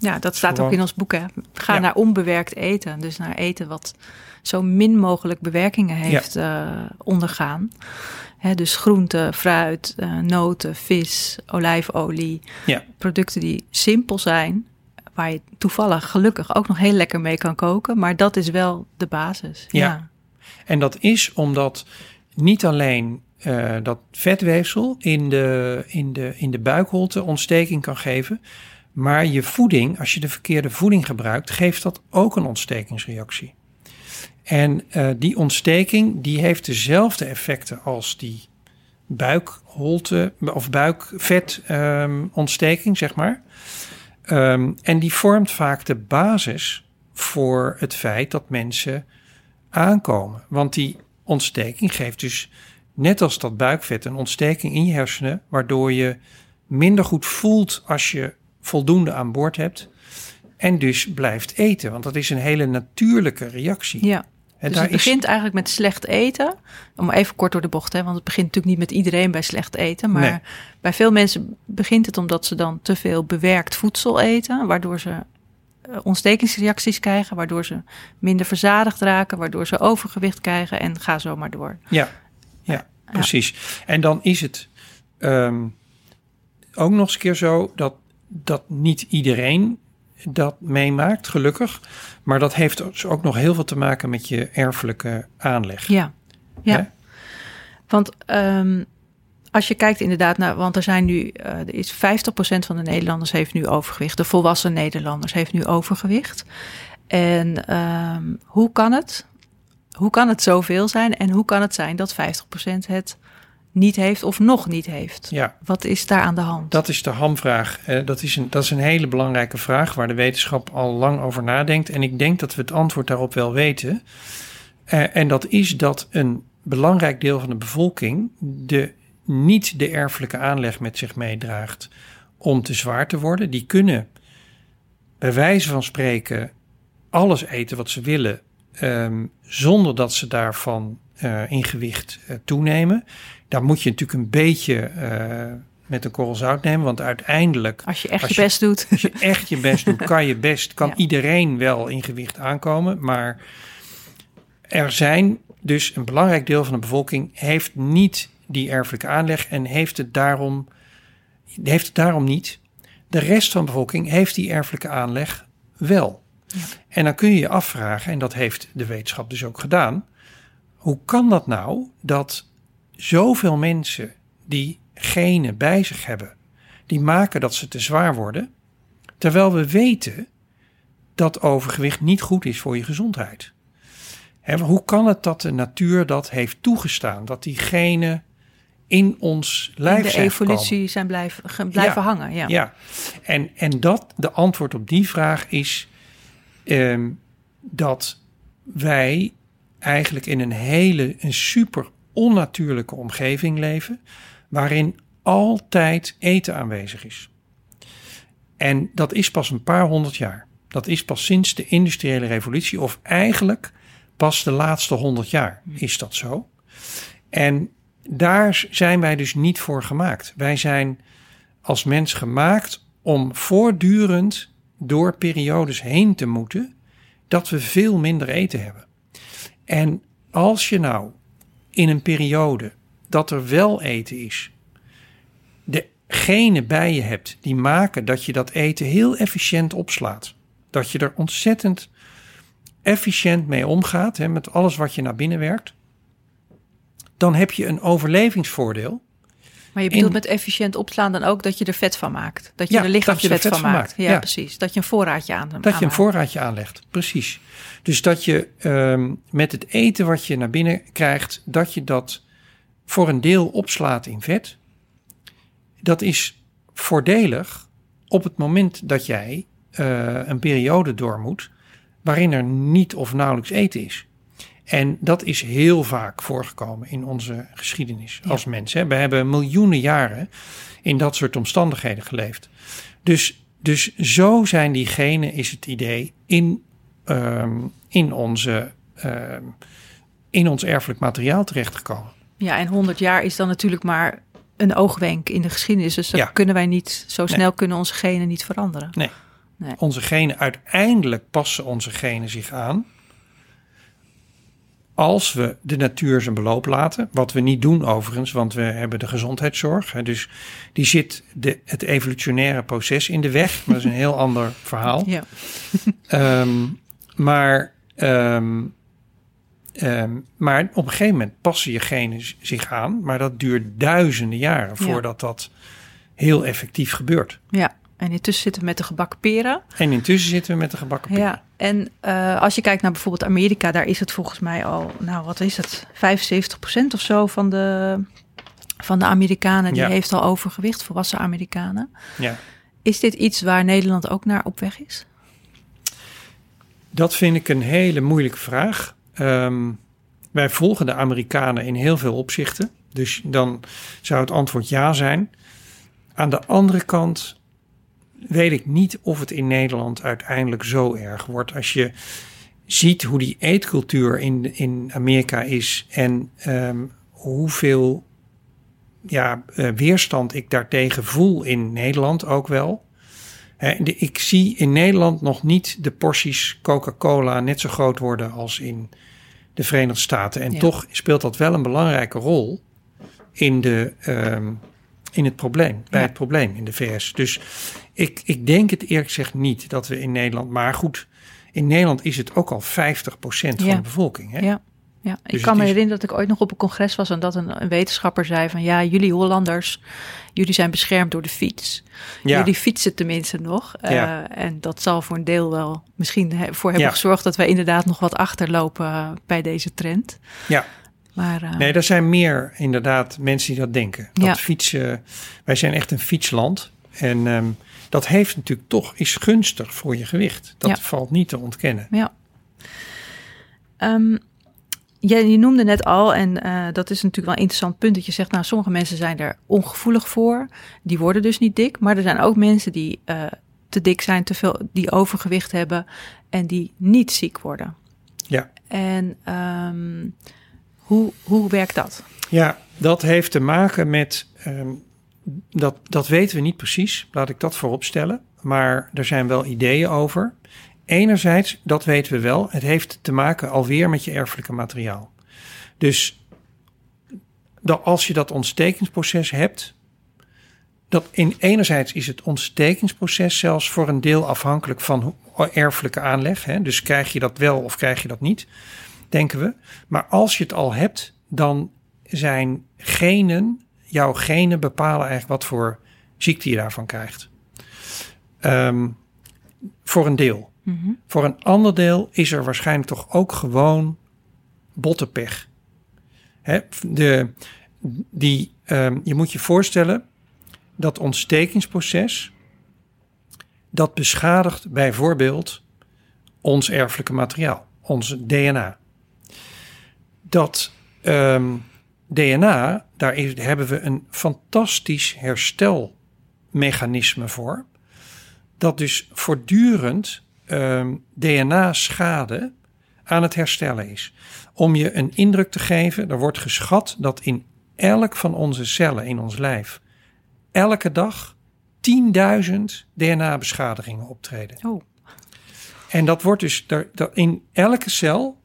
Speaker 1: Ja, dat staat
Speaker 2: Gewoon-
Speaker 1: ook in ons boek. Hè. Ga
Speaker 2: Ja.
Speaker 1: naar onbewerkt eten. Dus naar eten wat zo min mogelijk bewerkingen heeft eh, ondergaan. Hè, dus groente, fruit, eh, noten, vis, olijfolie.
Speaker 2: Ja.
Speaker 1: Producten die simpel zijn. Waar je toevallig gelukkig ook nog heel lekker mee kan koken. Maar dat is wel de basis.
Speaker 2: Ja.
Speaker 1: Ja,
Speaker 2: En dat is omdat niet alleen eh, dat vetweefsel in de, in, de, in de buikholte ontsteking kan geven, maar je voeding, als je de verkeerde voeding gebruikt, geeft dat ook een ontstekingsreactie. En eh, die ontsteking die heeft dezelfde effecten als die buikholte of buikvetontsteking, zeg maar. Ehm, en die vormt vaak de basis voor het feit dat mensen aankomen. Want die ontsteking geeft dus net als dat buikvet, een ontsteking in je hersenen, waardoor je minder goed voelt als je voldoende aan boord hebt. En dus blijft eten, want dat is een hele natuurlijke reactie.
Speaker 1: Ja. dus het begint eigenlijk met slecht eten. Om even kort door de bocht, hè, want het begint natuurlijk niet met iedereen bij slecht eten. Maar bij veel mensen begint het omdat ze dan te veel bewerkt voedsel eten, waardoor ze eh, ontstekingsreacties krijgen, waardoor ze minder verzadigd raken, waardoor ze overgewicht krijgen en ga zo maar door.
Speaker 2: Ja, ja, precies. En dan is het ehm, ook nog eens een keer zo dat, dat niet iedereen dat meemaakt, gelukkig. Maar dat heeft dus ook nog heel veel te maken met je erfelijke aanleg.
Speaker 1: Ja, ja. Want um, als je kijkt inderdaad naar, want er zijn nu, uh, er is 50% van de Nederlanders heeft nu overgewicht. De volwassen Nederlanders heeft nu overgewicht. En um, hoe kan het? Hoe kan het zoveel zijn? En hoe kan het zijn dat 50% het niet heeft of nog niet heeft?
Speaker 2: Ja.
Speaker 1: Wat is daar aan de hand?
Speaker 2: Dat is de hamvraag. dat, is een, dat is een hele belangrijke vraag waar de wetenschap al lang over nadenkt. En ik denk dat we het antwoord daarop wel weten. Uh, en dat is dat een belangrijk deel van de bevolking de niet de erfelijke aanleg met zich meedraagt om te zwaar te worden. Die kunnen bij wijze van spreken alles eten wat ze willen, um, zonder dat ze daarvan uh, in gewicht uh, toenemen. Daar moet je natuurlijk een beetje uh, met een korrel zout nemen, want uiteindelijk...
Speaker 1: Als je echt je, je, best doet.
Speaker 2: Als je echt je best doet, kan je best, kan ja. iedereen wel in gewicht aankomen. Maar er zijn dus een belangrijk deel van de bevolking heeft niet die erfelijke aanleg en heeft het daarom, heeft het daarom niet. De rest van de bevolking heeft die erfelijke aanleg wel. Ja. En dan kun je je afvragen, en dat heeft de wetenschap dus ook gedaan, hoe kan dat nou dat zoveel mensen die genen bij zich hebben, die maken dat ze te zwaar worden, terwijl we weten dat overgewicht niet goed is voor je gezondheid. hoe kan het dat de natuur dat heeft toegestaan? Dat die genen in ons lijf
Speaker 1: in de evolutie zijn blijven, blijven hangen. Ja,
Speaker 2: ja. En, en dat, de antwoord op die vraag is um, dat wij eigenlijk in een hele, een super onnatuurlijke omgeving leven, waarin altijd eten aanwezig is. En dat is pas een paar honderd jaar. Dat is pas sinds de industriële revolutie, of eigenlijk pas de laatste honderd jaar is dat zo. En daar zijn wij dus niet voor gemaakt. Wij zijn als mens gemaakt om voortdurend door periodes heen te moeten dat we veel minder eten hebben. En als je nou in een periode dat er wel eten is, de genen bij je hebt die maken dat je dat eten heel efficiënt opslaat. Dat je er ontzettend efficiënt mee omgaat, hè, met alles wat je naar binnen werkt dan heb je een overlevingsvoordeel.
Speaker 1: Maar je bedoelt met efficiënt opslaan dan ook dat je er vet van maakt. Dat je er lichaamsvet van, van, maakt. Ja, ja, precies. Dat je een voorraadje aan
Speaker 2: Dat je een voorraadje aanlegt, precies. Dus dat je um, met het eten wat je naar binnen krijgt, dat je dat voor een deel opslaat in vet. Dat is voordelig op het moment dat jij uh, een periode door moet waarin er niet of nauwelijks eten is. En dat is heel vaak voorgekomen in onze geschiedenis als mensen. We hebben miljoenen jaren in dat soort omstandigheden geleefd. Dus, dus zo zijn die genen, is het idee, in, um, in, onze, um, in ons erfelijk materiaal terechtgekomen.
Speaker 1: Ja, en 100 jaar is dan natuurlijk maar een oogwenk in de geschiedenis. Dus ja. kunnen wij niet, zo snel nee. kunnen onze genen niet veranderen.
Speaker 2: Nee. nee. Onze genen, uiteindelijk passen onze genen zich aan als we de natuur zijn beloop laten, wat we niet doen overigens, want we hebben de gezondheidszorg. Hè, dus die zit de, het evolutionaire proces in de weg. Maar dat is een heel ander verhaal.
Speaker 1: Ja.
Speaker 2: um, maar, um, um, maar op een gegeven moment passen je genen zich aan. Maar dat duurt duizenden jaren voordat ja. dat heel effectief gebeurt.
Speaker 1: Ja. En intussen zitten we met de gebakken peren.
Speaker 2: En intussen zitten we met de gebakken peren.
Speaker 1: Ja, en uh, als je kijkt naar bijvoorbeeld Amerika, daar is het volgens mij al, nou wat is het, 75% of zo van de, van de Amerikanen, die ja. heeft al overgewicht, volwassen Amerikanen.
Speaker 2: Ja.
Speaker 1: Is dit iets waar Nederland ook naar op weg is?
Speaker 2: Dat vind ik een hele moeilijke vraag. Um, wij volgen de Amerikanen in heel veel opzichten. Dus dan zou het antwoord ja zijn. Aan de andere kant weet ik niet of het in Nederland uiteindelijk zo erg wordt. Als je ziet hoe die eetcultuur in, in Amerika is en ehm, hoeveel ja, eh, weerstand ik daartegen voel in Nederland ook wel. ik zie in Nederland nog niet de porties Coca-Cola net zo groot worden als in de Verenigde Staten. En toch speelt dat wel een belangrijke rol in, de, ehm, in het probleem, bij het probleem in de VS. Dus ik, ik denk het eerlijk gezegd niet dat we in Nederland, maar goed, in Nederland is het ook al 50% van de bevolking. Hè?
Speaker 1: Ja. Ja, ik dus kan me herinneren dat ik ooit nog op een congres was en dat een, een, wetenschapper zei van ja, jullie Hollanders, jullie zijn beschermd door de fiets. Jullie fietsen tenminste nog. Uh, en dat zal voor een deel wel misschien voor hebben gezorgd dat wij inderdaad nog wat achterlopen uh, bij deze trend.
Speaker 2: Ja. Maar, uh, nee, er zijn meer inderdaad mensen die dat denken. Dat fietsen, wij zijn echt een fietsland. En um, dat heeft natuurlijk toch, is gunstig voor je gewicht. Dat valt niet te ontkennen.
Speaker 1: Ja. Um, ja, je noemde net al, en uh, dat is natuurlijk wel een interessant punt, dat je zegt, nou, sommige mensen zijn er ongevoelig voor, die worden dus niet dik, maar er zijn ook mensen die uh, te dik zijn, te veel, die overgewicht hebben en die niet ziek worden.
Speaker 2: Ja.
Speaker 1: En um, hoe, hoe werkt dat?
Speaker 2: Ja, dat heeft te maken met, um, dat, dat weten we niet precies, laat ik dat voorop stellen, maar er zijn wel ideeën over. Enerzijds, dat weten we wel, het heeft te maken alweer met je erfelijke materiaal. Dus dat als je dat ontstekingsproces hebt, dat in enerzijds is het ontstekingsproces zelfs voor een deel afhankelijk van erfelijke aanleg. Hè? Dus krijg je dat wel of krijg je dat niet, denken we. Maar als je het al hebt, dan zijn genen, jouw genen bepalen eigenlijk wat voor ziekte je daarvan krijgt. Um, voor een deel. Mhm. Voor een ander deel is er waarschijnlijk toch ook gewoon bottenpech. Hè, de, die, um, je moet je voorstellen dat ontstekingsproces dat beschadigt bijvoorbeeld ons erfelijke materiaal, ons DNA. Dat um, DNA, daar is, hebben we een fantastisch herstelmechanisme voor. Dat dus voortdurend Ehm, DNA-schade aan het herstellen is. Om je een indruk te geven, er wordt geschat dat in elk van onze cellen in ons lijf elke dag 10.000 DNA-beschadigingen optreden.
Speaker 1: Oh.
Speaker 2: En dat wordt dus in elke cel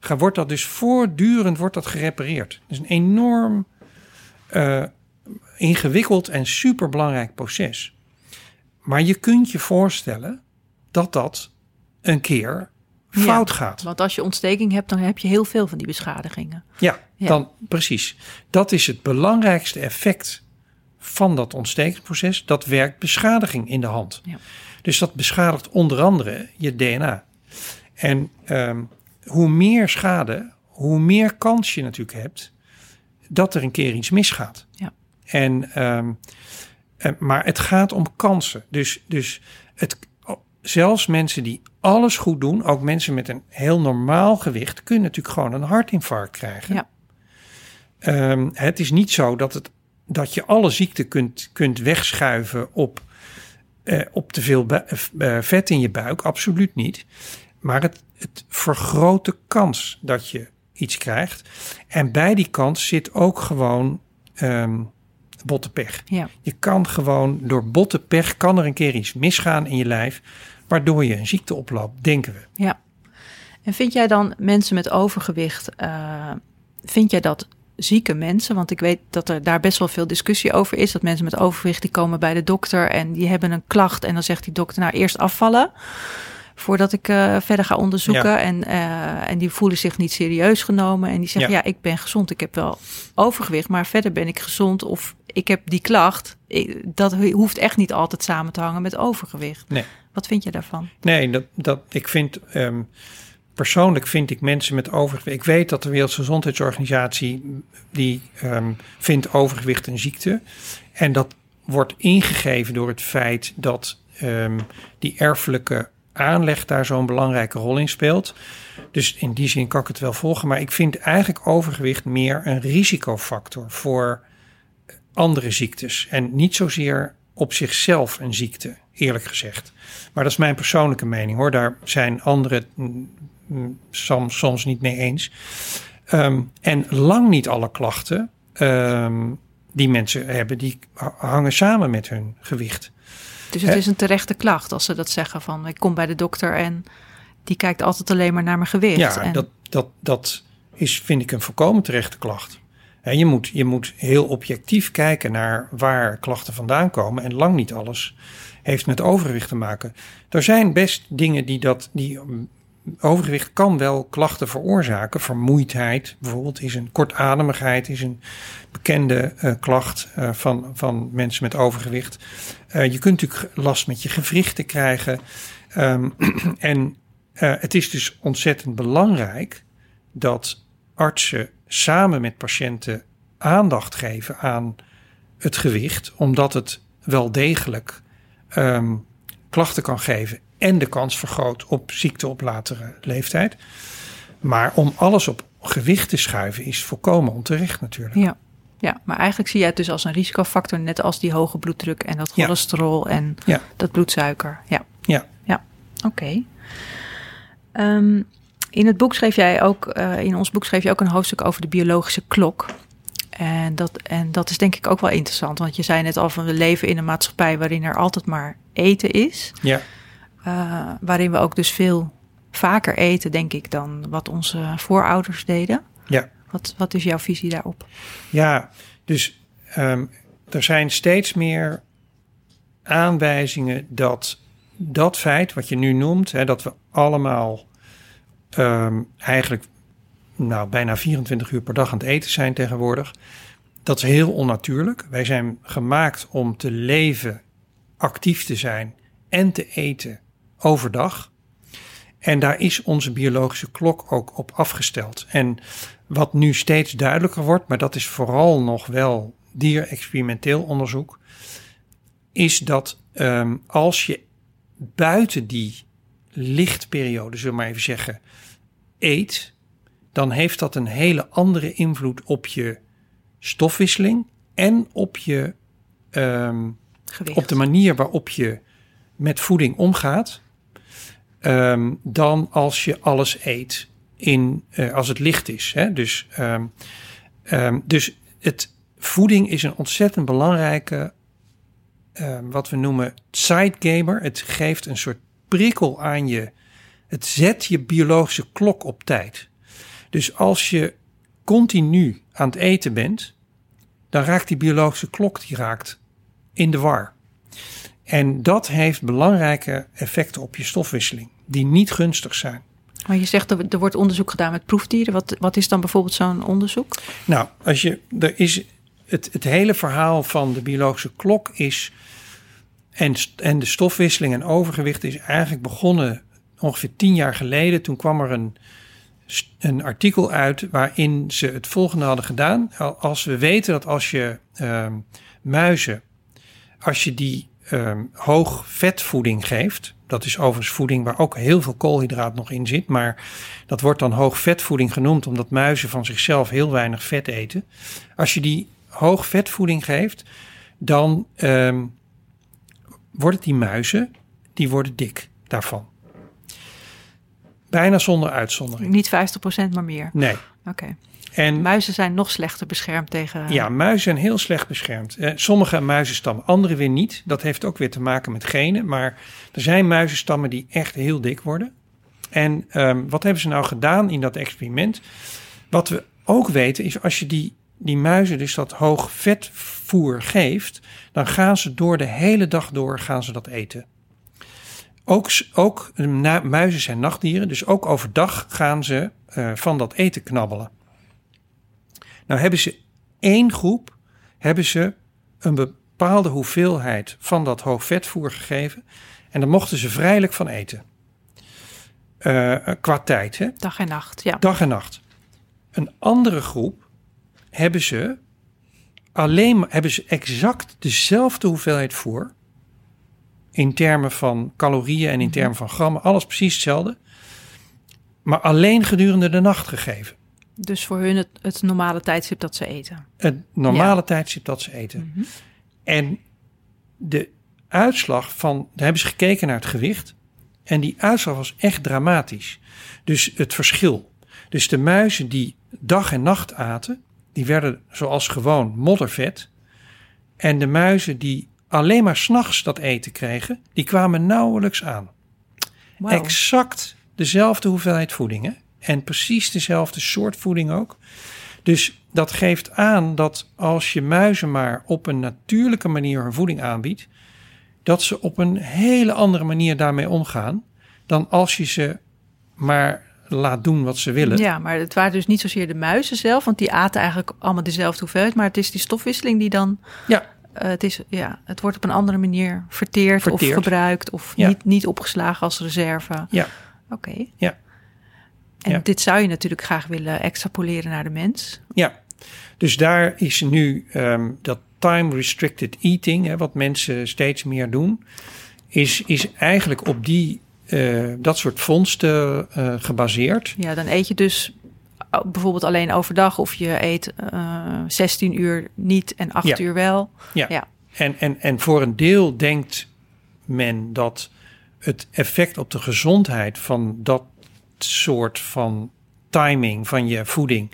Speaker 2: wordt dat dus voortdurend wordt dat gerepareerd. Dat is een enorm uh, ingewikkeld en superbelangrijk proces. Maar je kunt je voorstellen dat dat een keer fout gaat.
Speaker 1: Want als je ontsteking hebt, dan heb je heel veel van die beschadigingen.
Speaker 2: Ja, dan precies. Dat is het belangrijkste effect van dat ontstekingsproces. Dat werkt beschadiging in de hand. Ja. Dus dat beschadigt onder andere je DNA. En um, hoe meer schade, hoe meer kans je natuurlijk hebt dat er een keer iets misgaat.
Speaker 1: Ja.
Speaker 2: En, um, maar het gaat om kansen. Dus, dus het, zelfs mensen die alles goed doen, ook mensen met een heel normaal gewicht, kunnen natuurlijk gewoon een hartinfarct krijgen.
Speaker 1: Ja.
Speaker 2: Um, het is niet zo dat, het, dat je alle ziekten kunt, kunt wegschuiven op, uh, op te veel uh, vet in je buik. Absoluut niet. Maar het, het vergroot de kans dat je iets krijgt. En bij die kans zit ook gewoon um, bottenpech.
Speaker 1: Ja.
Speaker 2: Je kan gewoon door bottenpech kan er een keer iets misgaan in je lijf, waardoor je een ziekte oploopt, denken we.
Speaker 1: Ja. En vind jij dan mensen met overgewicht, uh, vind jij dat zieke mensen? Want ik weet dat er daar best wel veel discussie over is. Dat mensen met overgewicht die komen bij de dokter en die hebben een klacht en dan zegt die dokter nou eerst afvallen voordat ik uh, verder ga onderzoeken. En, uh, en die voelen zich niet serieus genomen. En die zeggen, ja. ja. ik ben gezond. Ik heb wel overgewicht, maar verder ben ik gezond. Of ik heb die klacht. dat hoeft echt niet altijd samen te hangen met overgewicht.
Speaker 2: Nee.
Speaker 1: Wat vind je daarvan?
Speaker 2: Nee, dat, dat, ik vind... Um, persoonlijk vind ik mensen met overgewicht... Ik weet dat de Wereldgezondheidsorganisatie... die um, vindt overgewicht een ziekte. En dat wordt ingegeven door het feit dat um, die erfelijke aanleg daar zo'n belangrijke rol in speelt. Dus in die zin kan ik het wel volgen. Maar ik vind eigenlijk overgewicht meer een risicofactor voor andere ziektes. En niet zozeer op zichzelf een ziekte, eerlijk gezegd. Maar dat is mijn persoonlijke mening hoor. Daar zijn anderen mm, mm, soms, soms niet mee eens. Ehm, en lang niet alle klachten ehm, die mensen hebben, die hangen samen met hun gewicht.
Speaker 1: Dus het is een terechte klacht als ze dat zeggen van ik kom bij de dokter en die kijkt altijd alleen maar naar mijn gewicht.
Speaker 2: Ja,
Speaker 1: en...
Speaker 2: dat, dat, dat is vind ik een volkomen terechte klacht. En je, moet, je moet heel objectief kijken naar waar klachten vandaan komen. En lang niet alles heeft met overgewicht te maken. Er zijn best dingen die dat. Die, mm, overgewicht kan wel klachten veroorzaken. Vermoeidheid bijvoorbeeld is een kortademigheid, is een bekende uh, klacht uh, van, van mensen met overgewicht. Uh, je kunt natuurlijk last met je gewrichten krijgen. Um, en het is dus ontzettend belangrijk dat artsen samen met patiënten aandacht geven aan het gewicht, omdat het wel degelijk um, klachten kan geven en de kans vergroot op ziekte op latere leeftijd. Maar om alles op gewicht te schuiven is volkomen onterecht natuurlijk.
Speaker 1: Ja. Ja, maar eigenlijk zie je het dus als een risicofactor, net als die hoge bloeddruk en dat cholesterol ja. en ja. dat bloedsuiker. Ja.
Speaker 2: Ja.
Speaker 1: Ja, oké. Okay. Um, in het boek schreef jij ook, uh, in ons boek schreef je ook een hoofdstuk over de biologische klok. En dat, en dat is denk ik ook wel interessant, want je zei net al van we leven in een maatschappij waarin er altijd maar eten is.
Speaker 2: Ja.
Speaker 1: Uh, waarin we ook dus veel vaker eten, denk ik, dan wat onze voorouders deden.
Speaker 2: Ja.
Speaker 1: Wat, wat is jouw visie daarop?
Speaker 2: Ja, dus um, er zijn steeds meer aanwijzingen dat dat feit wat je nu noemt, hè, dat we allemaal um, eigenlijk nou, bijna 24 uur per dag aan het eten zijn tegenwoordig. Dat is heel onnatuurlijk. Wij zijn gemaakt om te leven, actief te zijn en te eten overdag. En daar is onze biologische klok ook op afgesteld. En wat nu steeds duidelijker wordt, maar dat is vooral nog wel dierexperimenteel onderzoek, is dat um, als je buiten die lichtperiode, zullen we maar even zeggen, eet, dan heeft dat een hele andere invloed op je stofwisseling en op je um, op de manier waarop je met voeding omgaat, um, dan als je alles eet in uh, als het licht is. Hè? Dus, um, dus het voeding is een ontzettend belangrijke wat we noemen sidegamer. Het geeft een soort prikkel aan je het zet je biologische klok op tijd. Dus als je continu aan het eten bent, dan raakt die biologische klok die raakt in de war. En dat heeft belangrijke effecten op je stofwisseling, die niet gunstig zijn.
Speaker 1: Maar je zegt er, er wordt onderzoek gedaan met proefdieren. Wat, wat is dan bijvoorbeeld zo'n onderzoek?
Speaker 2: Nou, als je, er is het, het hele verhaal van de biologische klok is. En, en de stofwisseling en overgewicht is eigenlijk begonnen ongeveer tien jaar geleden, toen kwam er een, een artikel uit waarin ze het volgende hadden gedaan. Als we weten dat als je uh, muizen, als je die uh, hoog vetvoeding geeft, dat is overigens voeding waar ook heel veel koolhydraat nog in zit, maar dat wordt dan hoog vetvoeding genoemd omdat muizen van zichzelf heel weinig vet eten. Als je die hoog vetvoeding geeft, dan uh, worden die muizen, die worden dik daarvan. Bijna zonder uitzondering.
Speaker 1: Niet 50%, maar meer?
Speaker 2: Nee.
Speaker 1: Oké. En muizen zijn nog slechter beschermd tegen.
Speaker 2: Ja, muizen zijn heel slecht beschermd. Eh, sommige muizenstammen, andere weer niet. Dat heeft ook weer te maken met genen. Maar er zijn muizenstammen die echt heel dik worden. En um, wat hebben ze nou gedaan in dat experiment? Wat we ook weten is als je die, die muizen dus dat hoog vetvoer geeft, dan gaan ze door de hele dag door gaan ze dat eten. Ook, ook muizen zijn nachtdieren, dus ook overdag gaan ze uh, van dat eten knabbelen. Nou hebben ze één groep, hebben ze een bepaalde hoeveelheid van dat hoogvetvoer gegeven. En daar mochten ze vrijelijk van eten. Uh, qua tijd. Hè?
Speaker 1: Dag en nacht, ja.
Speaker 2: Dag en nacht. Een andere groep hebben ze alleen hebben ze exact dezelfde hoeveelheid voer in termen van calorieën en in
Speaker 1: Mhm.
Speaker 2: termen van grammen, alles precies hetzelfde. Maar alleen gedurende de nacht gegeven.
Speaker 1: Dus voor hun het, het normale tijdstip dat ze eten.
Speaker 2: Het normale tijdstip dat ze eten.
Speaker 1: Mhm.
Speaker 2: En de uitslag van, daar hebben ze gekeken naar het gewicht. En die uitslag was echt dramatisch. Dus het verschil. Dus de muizen die dag en nacht aten, die werden zoals gewoon moddervet. En de muizen die alleen maar s'nachts dat eten kregen, die kwamen nauwelijks aan. Exact dezelfde hoeveelheid voeding. Hè? En precies dezelfde soort voeding ook. Dus dat geeft aan dat als je muizen maar op een natuurlijke manier hun voeding aanbiedt, dat ze op een hele andere manier daarmee omgaan dan als je ze maar laat doen wat ze willen.
Speaker 1: Ja, maar het waren dus niet zozeer de muizen zelf, want die aten eigenlijk allemaal dezelfde hoeveelheid. Maar het is die stofwisseling die dan.
Speaker 2: Ja.
Speaker 1: eh, het, is, ja, het wordt op een andere manier verteerd,
Speaker 2: Verteerd.
Speaker 1: of gebruikt of
Speaker 2: Ja.
Speaker 1: niet, niet opgeslagen als reserve.
Speaker 2: Ja.
Speaker 1: Oké.
Speaker 2: Ja.
Speaker 1: En
Speaker 2: Ja.
Speaker 1: dit zou je natuurlijk graag willen extrapoleren naar de mens.
Speaker 2: Ja, dus daar is nu ehm, dat time-restricted eating, hè, wat mensen steeds meer doen, is, is eigenlijk op die, eh, dat soort vondsten eh, gebaseerd.
Speaker 1: Ja, dan eet je dus uh, bijvoorbeeld alleen overdag of je eet eh 16 uur niet en 8
Speaker 2: Ja.
Speaker 1: uur wel.
Speaker 2: En, en, en voor een deel denkt men dat het effect op de gezondheid van dat soort van timing van je voeding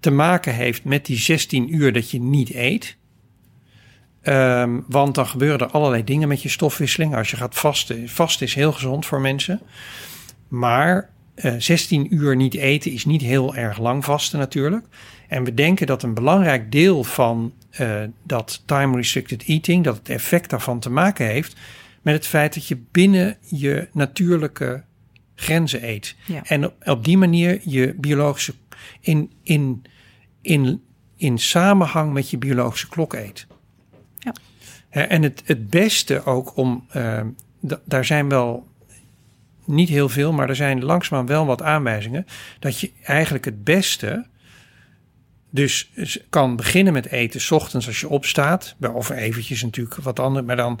Speaker 2: te maken heeft met die 16 uur dat je niet eet. Ehm, want dan gebeuren er allerlei dingen met je stofwisseling. Als je gaat vasten, vasten is heel gezond voor mensen. Maar eh, 16 uur niet eten is niet heel erg lang vasten natuurlijk. En we denken dat een belangrijk deel van eh, dat time-restricted eating, dat het effect daarvan te maken heeft met het feit dat je binnen je natuurlijke grenzen eet.
Speaker 1: Ja.
Speaker 2: En op, die manier je biologische, in, in, in, in samenhang met je biologische klok eet.
Speaker 1: Ja.
Speaker 2: En het, het beste ook om, eh, da- daar zijn wel niet heel veel, maar er zijn langzaam wel wat aanwijzingen dat je eigenlijk het beste dus kan beginnen met eten 's ochtends als je opstaat, of eventjes natuurlijk wat anders, maar dan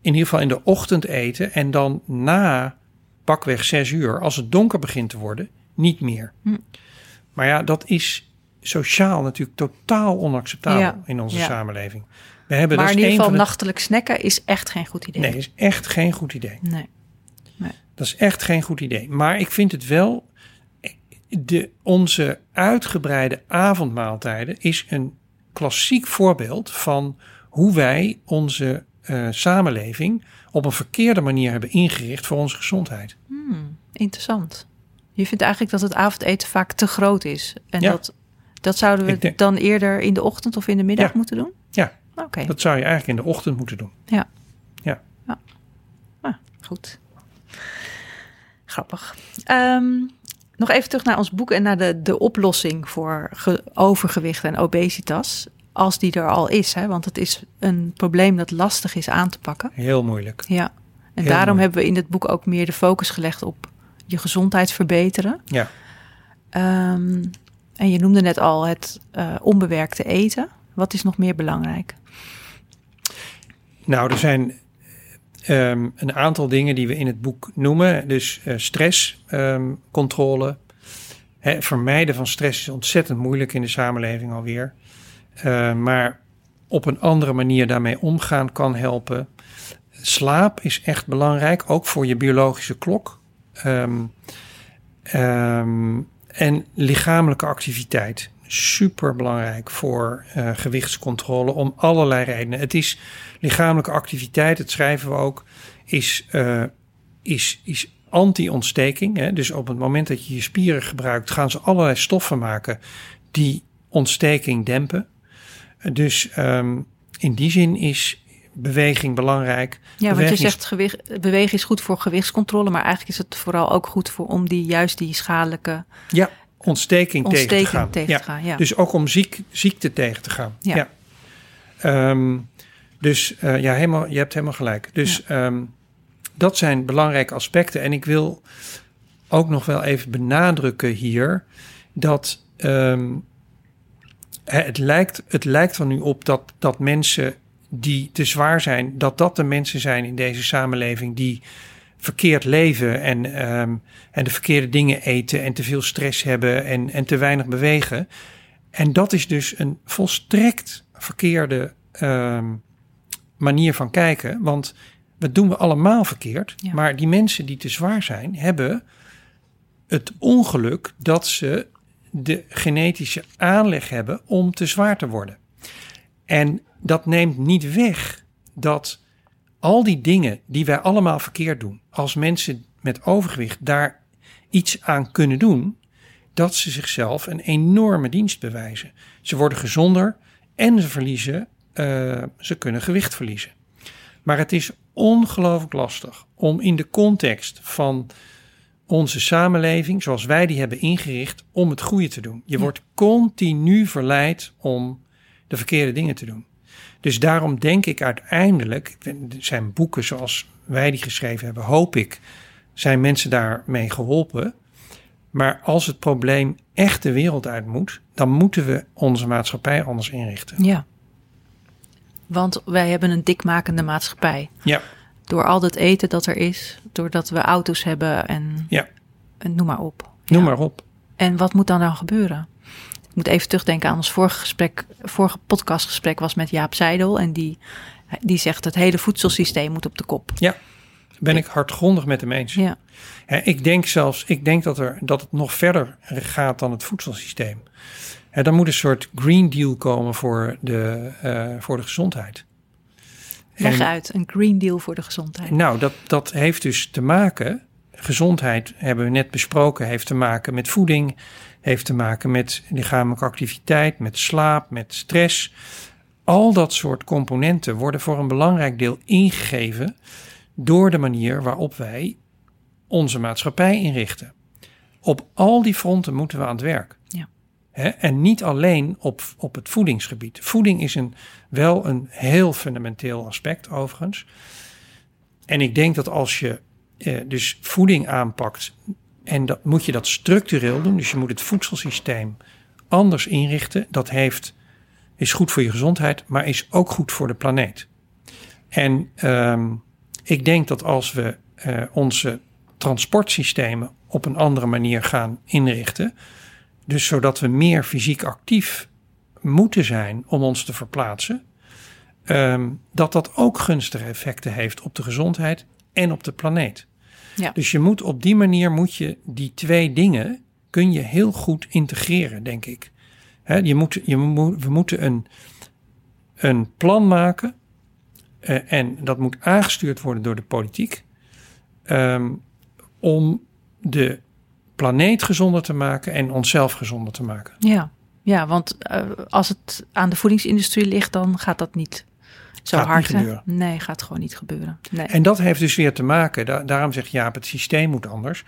Speaker 2: in ieder geval in de ochtend eten en dan na pakweg zes uur, als het donker begint te worden, niet meer.
Speaker 1: Hm.
Speaker 2: Maar ja, dat is sociaal natuurlijk totaal onacceptabel
Speaker 1: Ja,
Speaker 2: in onze
Speaker 1: ja.
Speaker 2: samenleving. We hebben
Speaker 1: maar in ieder geval
Speaker 2: de-
Speaker 1: nachtelijk snacken is echt geen goed idee.
Speaker 2: Nee, is echt geen goed idee.
Speaker 1: Nee.
Speaker 2: Dat is echt geen goed idee. Maar ik vind het wel. De, onze uitgebreide avondmaaltijden is een klassiek voorbeeld van hoe wij onze eh, samenleving op een verkeerde manier hebben ingericht voor onze gezondheid.
Speaker 1: Hmm, interessant. Je vindt eigenlijk dat het avondeten vaak te groot is. En
Speaker 2: Ja.
Speaker 1: dat, dat zouden we
Speaker 2: denk-
Speaker 1: dan eerder in de ochtend of in de middag
Speaker 2: Ja.
Speaker 1: moeten doen?
Speaker 2: Ja.
Speaker 1: Oké,
Speaker 2: Dat zou je eigenlijk in de ochtend moeten doen.
Speaker 1: goed. Grappig. Ehm, nog even terug naar ons boek en naar de, de oplossing voor ge- overgewicht en obesitas. Als die er al is, hè? want het is een probleem dat lastig is aan te pakken.
Speaker 2: Heel moeilijk.
Speaker 1: Ja, en
Speaker 2: Heel
Speaker 1: daarom hebben we in het boek ook meer de focus gelegd op je gezondheid verbeteren.
Speaker 2: Ja.
Speaker 1: Ehm, en je noemde net al het eh, onbewerkte eten. Wat is nog meer belangrijk?
Speaker 2: Nou, er zijn ehm, een aantal dingen die we in het boek noemen. Dus eh, stresscontrole. Hè, vermijden van stress is ontzettend moeilijk in de samenleving alweer. Eh, maar op een andere manier daarmee omgaan kan helpen. Slaap is echt belangrijk, ook voor je biologische klok. Ehm, ehm, en lichamelijke activiteit. Super belangrijk voor eh, gewichtscontrole om allerlei redenen. Het is lichamelijke activiteit, dat schrijven we ook, is, eh, is, is anti-ontsteking. Dus op het moment dat je je spieren gebruikt, gaan ze allerlei stoffen maken die ontsteking dempen. Dus ehm, in die zin is beweging belangrijk.
Speaker 1: Ja, want je zegt gewicht, bewegen is goed voor gewichtscontrole, maar eigenlijk is het vooral ook goed voor om die juist die schadelijke
Speaker 2: Ja, ontsteking, tegen te gaan.
Speaker 1: tegen
Speaker 2: ja.
Speaker 1: te gaan. Ja.
Speaker 2: Dus ook om ziek, ziekte tegen te gaan.
Speaker 1: Ja.
Speaker 2: Ehm, dus eh, ja, helemaal, je hebt helemaal gelijk. Dus ehm, dat zijn belangrijke aspecten. En ik wil ook nog wel even benadrukken hier dat het, lijkt, het lijkt er nu op dat, dat mensen die te zwaar zijn, dat dat de mensen zijn in deze samenleving die verkeerd leven en, ehm, en de verkeerde dingen eten en te veel stress hebben en, en te weinig bewegen. En dat is dus een volstrekt verkeerde ehm, manier van kijken. Want dat doen we allemaal verkeerd.
Speaker 1: Ja.
Speaker 2: Maar die mensen die te zwaar zijn, hebben het ongeluk dat ze de genetische aanleg hebben om te zwaar te worden. En dat neemt niet weg dat al die dingen die wij allemaal verkeerd doen, als mensen met overgewicht daar iets aan kunnen doen, dat ze zichzelf een enorme dienst bewijzen. Ze worden gezonder en ze verliezen, eh, ze kunnen gewicht verliezen. Maar het is ongelooflijk lastig om in de context van onze samenleving, zoals wij die hebben ingericht, om het goede te doen. Je
Speaker 1: Ja.
Speaker 2: wordt continu verleid om de verkeerde dingen te doen. Dus daarom denk ik uiteindelijk, er zijn boeken zoals wij die geschreven hebben, hoop ik, zijn mensen daarmee geholpen. Maar als het probleem echt de wereld uit moet, dan moeten we onze maatschappij anders inrichten.
Speaker 1: Ja. Want wij hebben een dikmakende maatschappij.
Speaker 2: Ja,
Speaker 1: Door al dat eten dat er is, doordat we auto's hebben en,
Speaker 2: Ja.
Speaker 1: en noem maar op.
Speaker 2: noem
Speaker 1: Ja.
Speaker 2: maar op.
Speaker 1: En wat moet dan nou gebeuren? Ik moet even terugdenken aan ons vorige gesprek, vorige podcastgesprek was met Jaap Seidel. En die, die zegt het hele voedselsysteem moet op de kop.
Speaker 2: Ben ik hardgrondig met hem eens.
Speaker 1: Ja,
Speaker 2: ik denk zelfs, ik denk dat, er, dat het nog verder gaat dan het voedselsysteem. Hè, er moet een soort Green Deal komen voor de, eh, voor de gezondheid.
Speaker 1: Leg
Speaker 2: En-
Speaker 1: uit. Een Green Deal voor de gezondheid.
Speaker 2: Nou, dat, dat heeft dus te maken, gezondheid hebben we net besproken, heeft te maken met voeding, heeft te maken met lichamelijke activiteit, met slaap, met stress. Al dat soort componenten worden voor een belangrijk deel ingegeven door de manier waarop wij onze maatschappij inrichten. Op al die fronten moeten we aan het werk.
Speaker 1: Ja.
Speaker 2: En niet alleen op, op het voedingsgebied. Voeding is een, wel een heel fundamenteel aspect overigens. En ik denk dat als je eh, dus voeding aanpakt, en dat moet je dat structureel doen, dus je moet het voedselsysteem anders inrichten. Dat heeft, is goed voor je gezondheid, maar is ook goed voor de planeet. En ehm, ik denk dat als we eh, onze transportsystemen op een andere manier gaan inrichten, dus zodat we meer fysiek actief moeten zijn om ons te verplaatsen, ehm, dat dat ook gunstige effecten heeft op de gezondheid en op de planeet.
Speaker 1: Ja.
Speaker 2: Dus je moet op die manier moet je die twee dingen kun je heel goed integreren, denk ik. Je moet, je moet, we moeten een, een plan maken eh, en dat moet aangestuurd worden door de politiek ehm, om de planeet gezonder te maken en onszelf gezonder te maken.
Speaker 1: Ja, ja want eh, als het aan de voedingsindustrie ligt, dan gaat dat niet zo
Speaker 2: Gaat niet
Speaker 1: hard.
Speaker 2: gebeuren.
Speaker 1: Nee, gaat gewoon niet gebeuren. Nee.
Speaker 2: En dat heeft dus weer te maken, da- daarom zegt Jaap, het systeem moet anders.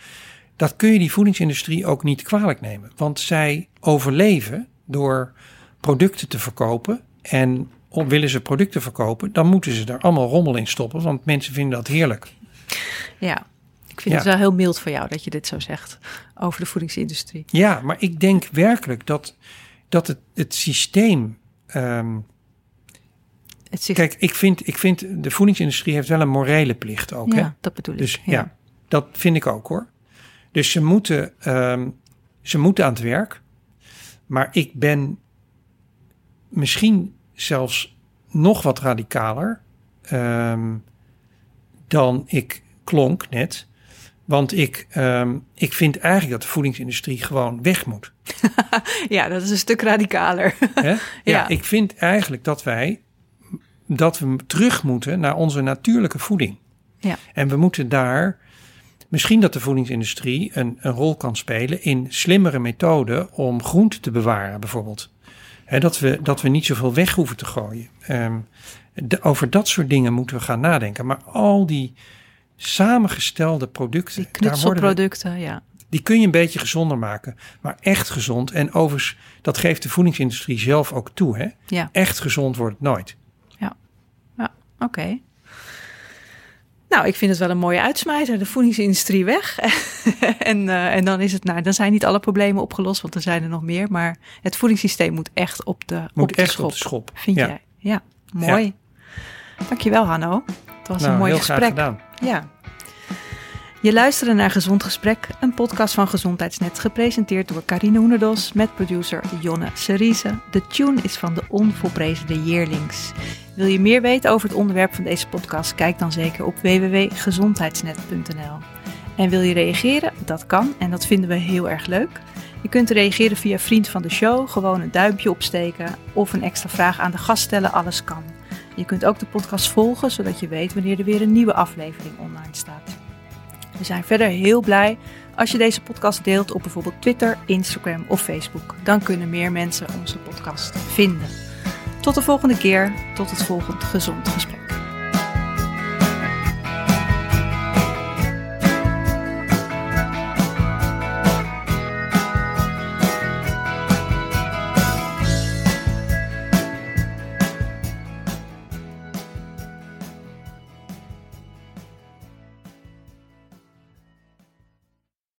Speaker 2: Dat kun je die voedingsindustrie ook niet kwalijk nemen. Want zij overleven door producten te verkopen. En willen ze producten verkopen, dan moeten ze er allemaal rommel in stoppen. Want mensen vinden dat heerlijk.
Speaker 1: Ja, ik vind
Speaker 2: Ja.
Speaker 1: het wel heel mild van jou dat je dit zo zegt over de voedingsindustrie.
Speaker 2: Ja, maar ik denk werkelijk dat, dat het, het systeem. ehm,
Speaker 1: Het
Speaker 2: kijk, ik vind, ik vind de voedingsindustrie heeft wel een morele plicht ook. hè?
Speaker 1: ja, dat bedoel ik.
Speaker 2: Dus ja. dat vind ik ook hoor. Dus ze moeten, ehm, ze moeten aan het werk. Maar ik ben misschien zelfs nog wat radicaler ehm, dan ik klonk net. Want ik, ehm, ik vind eigenlijk dat de voedingsindustrie gewoon weg moet.
Speaker 1: Ja, dat is een stuk radicaler.
Speaker 2: Ja.
Speaker 1: Ja.
Speaker 2: ik vind eigenlijk dat wij dat we terug moeten naar onze natuurlijke voeding.
Speaker 1: Ja.
Speaker 2: En we moeten daar misschien dat de voedingsindustrie een, een rol kan spelen in slimmere methoden om groente te bewaren, bijvoorbeeld. Hè, dat, we, dat we niet zoveel weg hoeven te gooien. Ehm, de- over dat soort dingen moeten we gaan nadenken. Maar al die samengestelde producten,
Speaker 1: Die
Speaker 2: we-
Speaker 1: knutselproducten, ja.
Speaker 2: die kun je een beetje gezonder maken. Maar echt gezond. En overigens, dat geeft de voedingsindustrie zelf ook toe. Hè?
Speaker 1: Ja,
Speaker 2: Echt gezond wordt het nooit.
Speaker 1: oké. Nou, ik vind het wel een mooie uitsmijter. De voedingsindustrie weg. en, eh, en dan is het, nou, dan zijn niet alle problemen opgelost, want er zijn er nog meer. Maar het voedingssysteem moet echt op de,
Speaker 2: Moet
Speaker 1: op de
Speaker 2: echt
Speaker 1: schop.
Speaker 2: op de schop.
Speaker 1: Vind
Speaker 2: ja.
Speaker 1: jij? Ja, mooi. Dankjewel Hanno. Het was
Speaker 2: nou,
Speaker 1: een mooi
Speaker 2: heel
Speaker 1: gesprek.
Speaker 2: Graag gedaan.
Speaker 1: Ja. Je luisterde naar Gezond Gesprek, een podcast van Gezondheidsnet, gepresenteerd door Carine Hoenedos met producer Jonne Cerise. De tune is van de onvolprezen De Yearlings. Wil je meer weten over het onderwerp van deze podcast? Kijk dan zeker op www.gezondheidsnet.nl. En wil je reageren? Dat kan en dat vinden we heel erg leuk. Je kunt reageren via Vriend van de Show, gewoon een duimpje opsteken of een extra vraag aan de gast stellen, alles kan. Je kunt ook de podcast volgen, zodat je weet wanneer er weer een nieuwe aflevering online staat. We zijn verder heel blij als je deze podcast deelt op bijvoorbeeld Twitter, Instagram of Facebook. Dan kunnen meer mensen onze podcast vinden. Tot de volgende keer, tot het volgende gezond gesprek.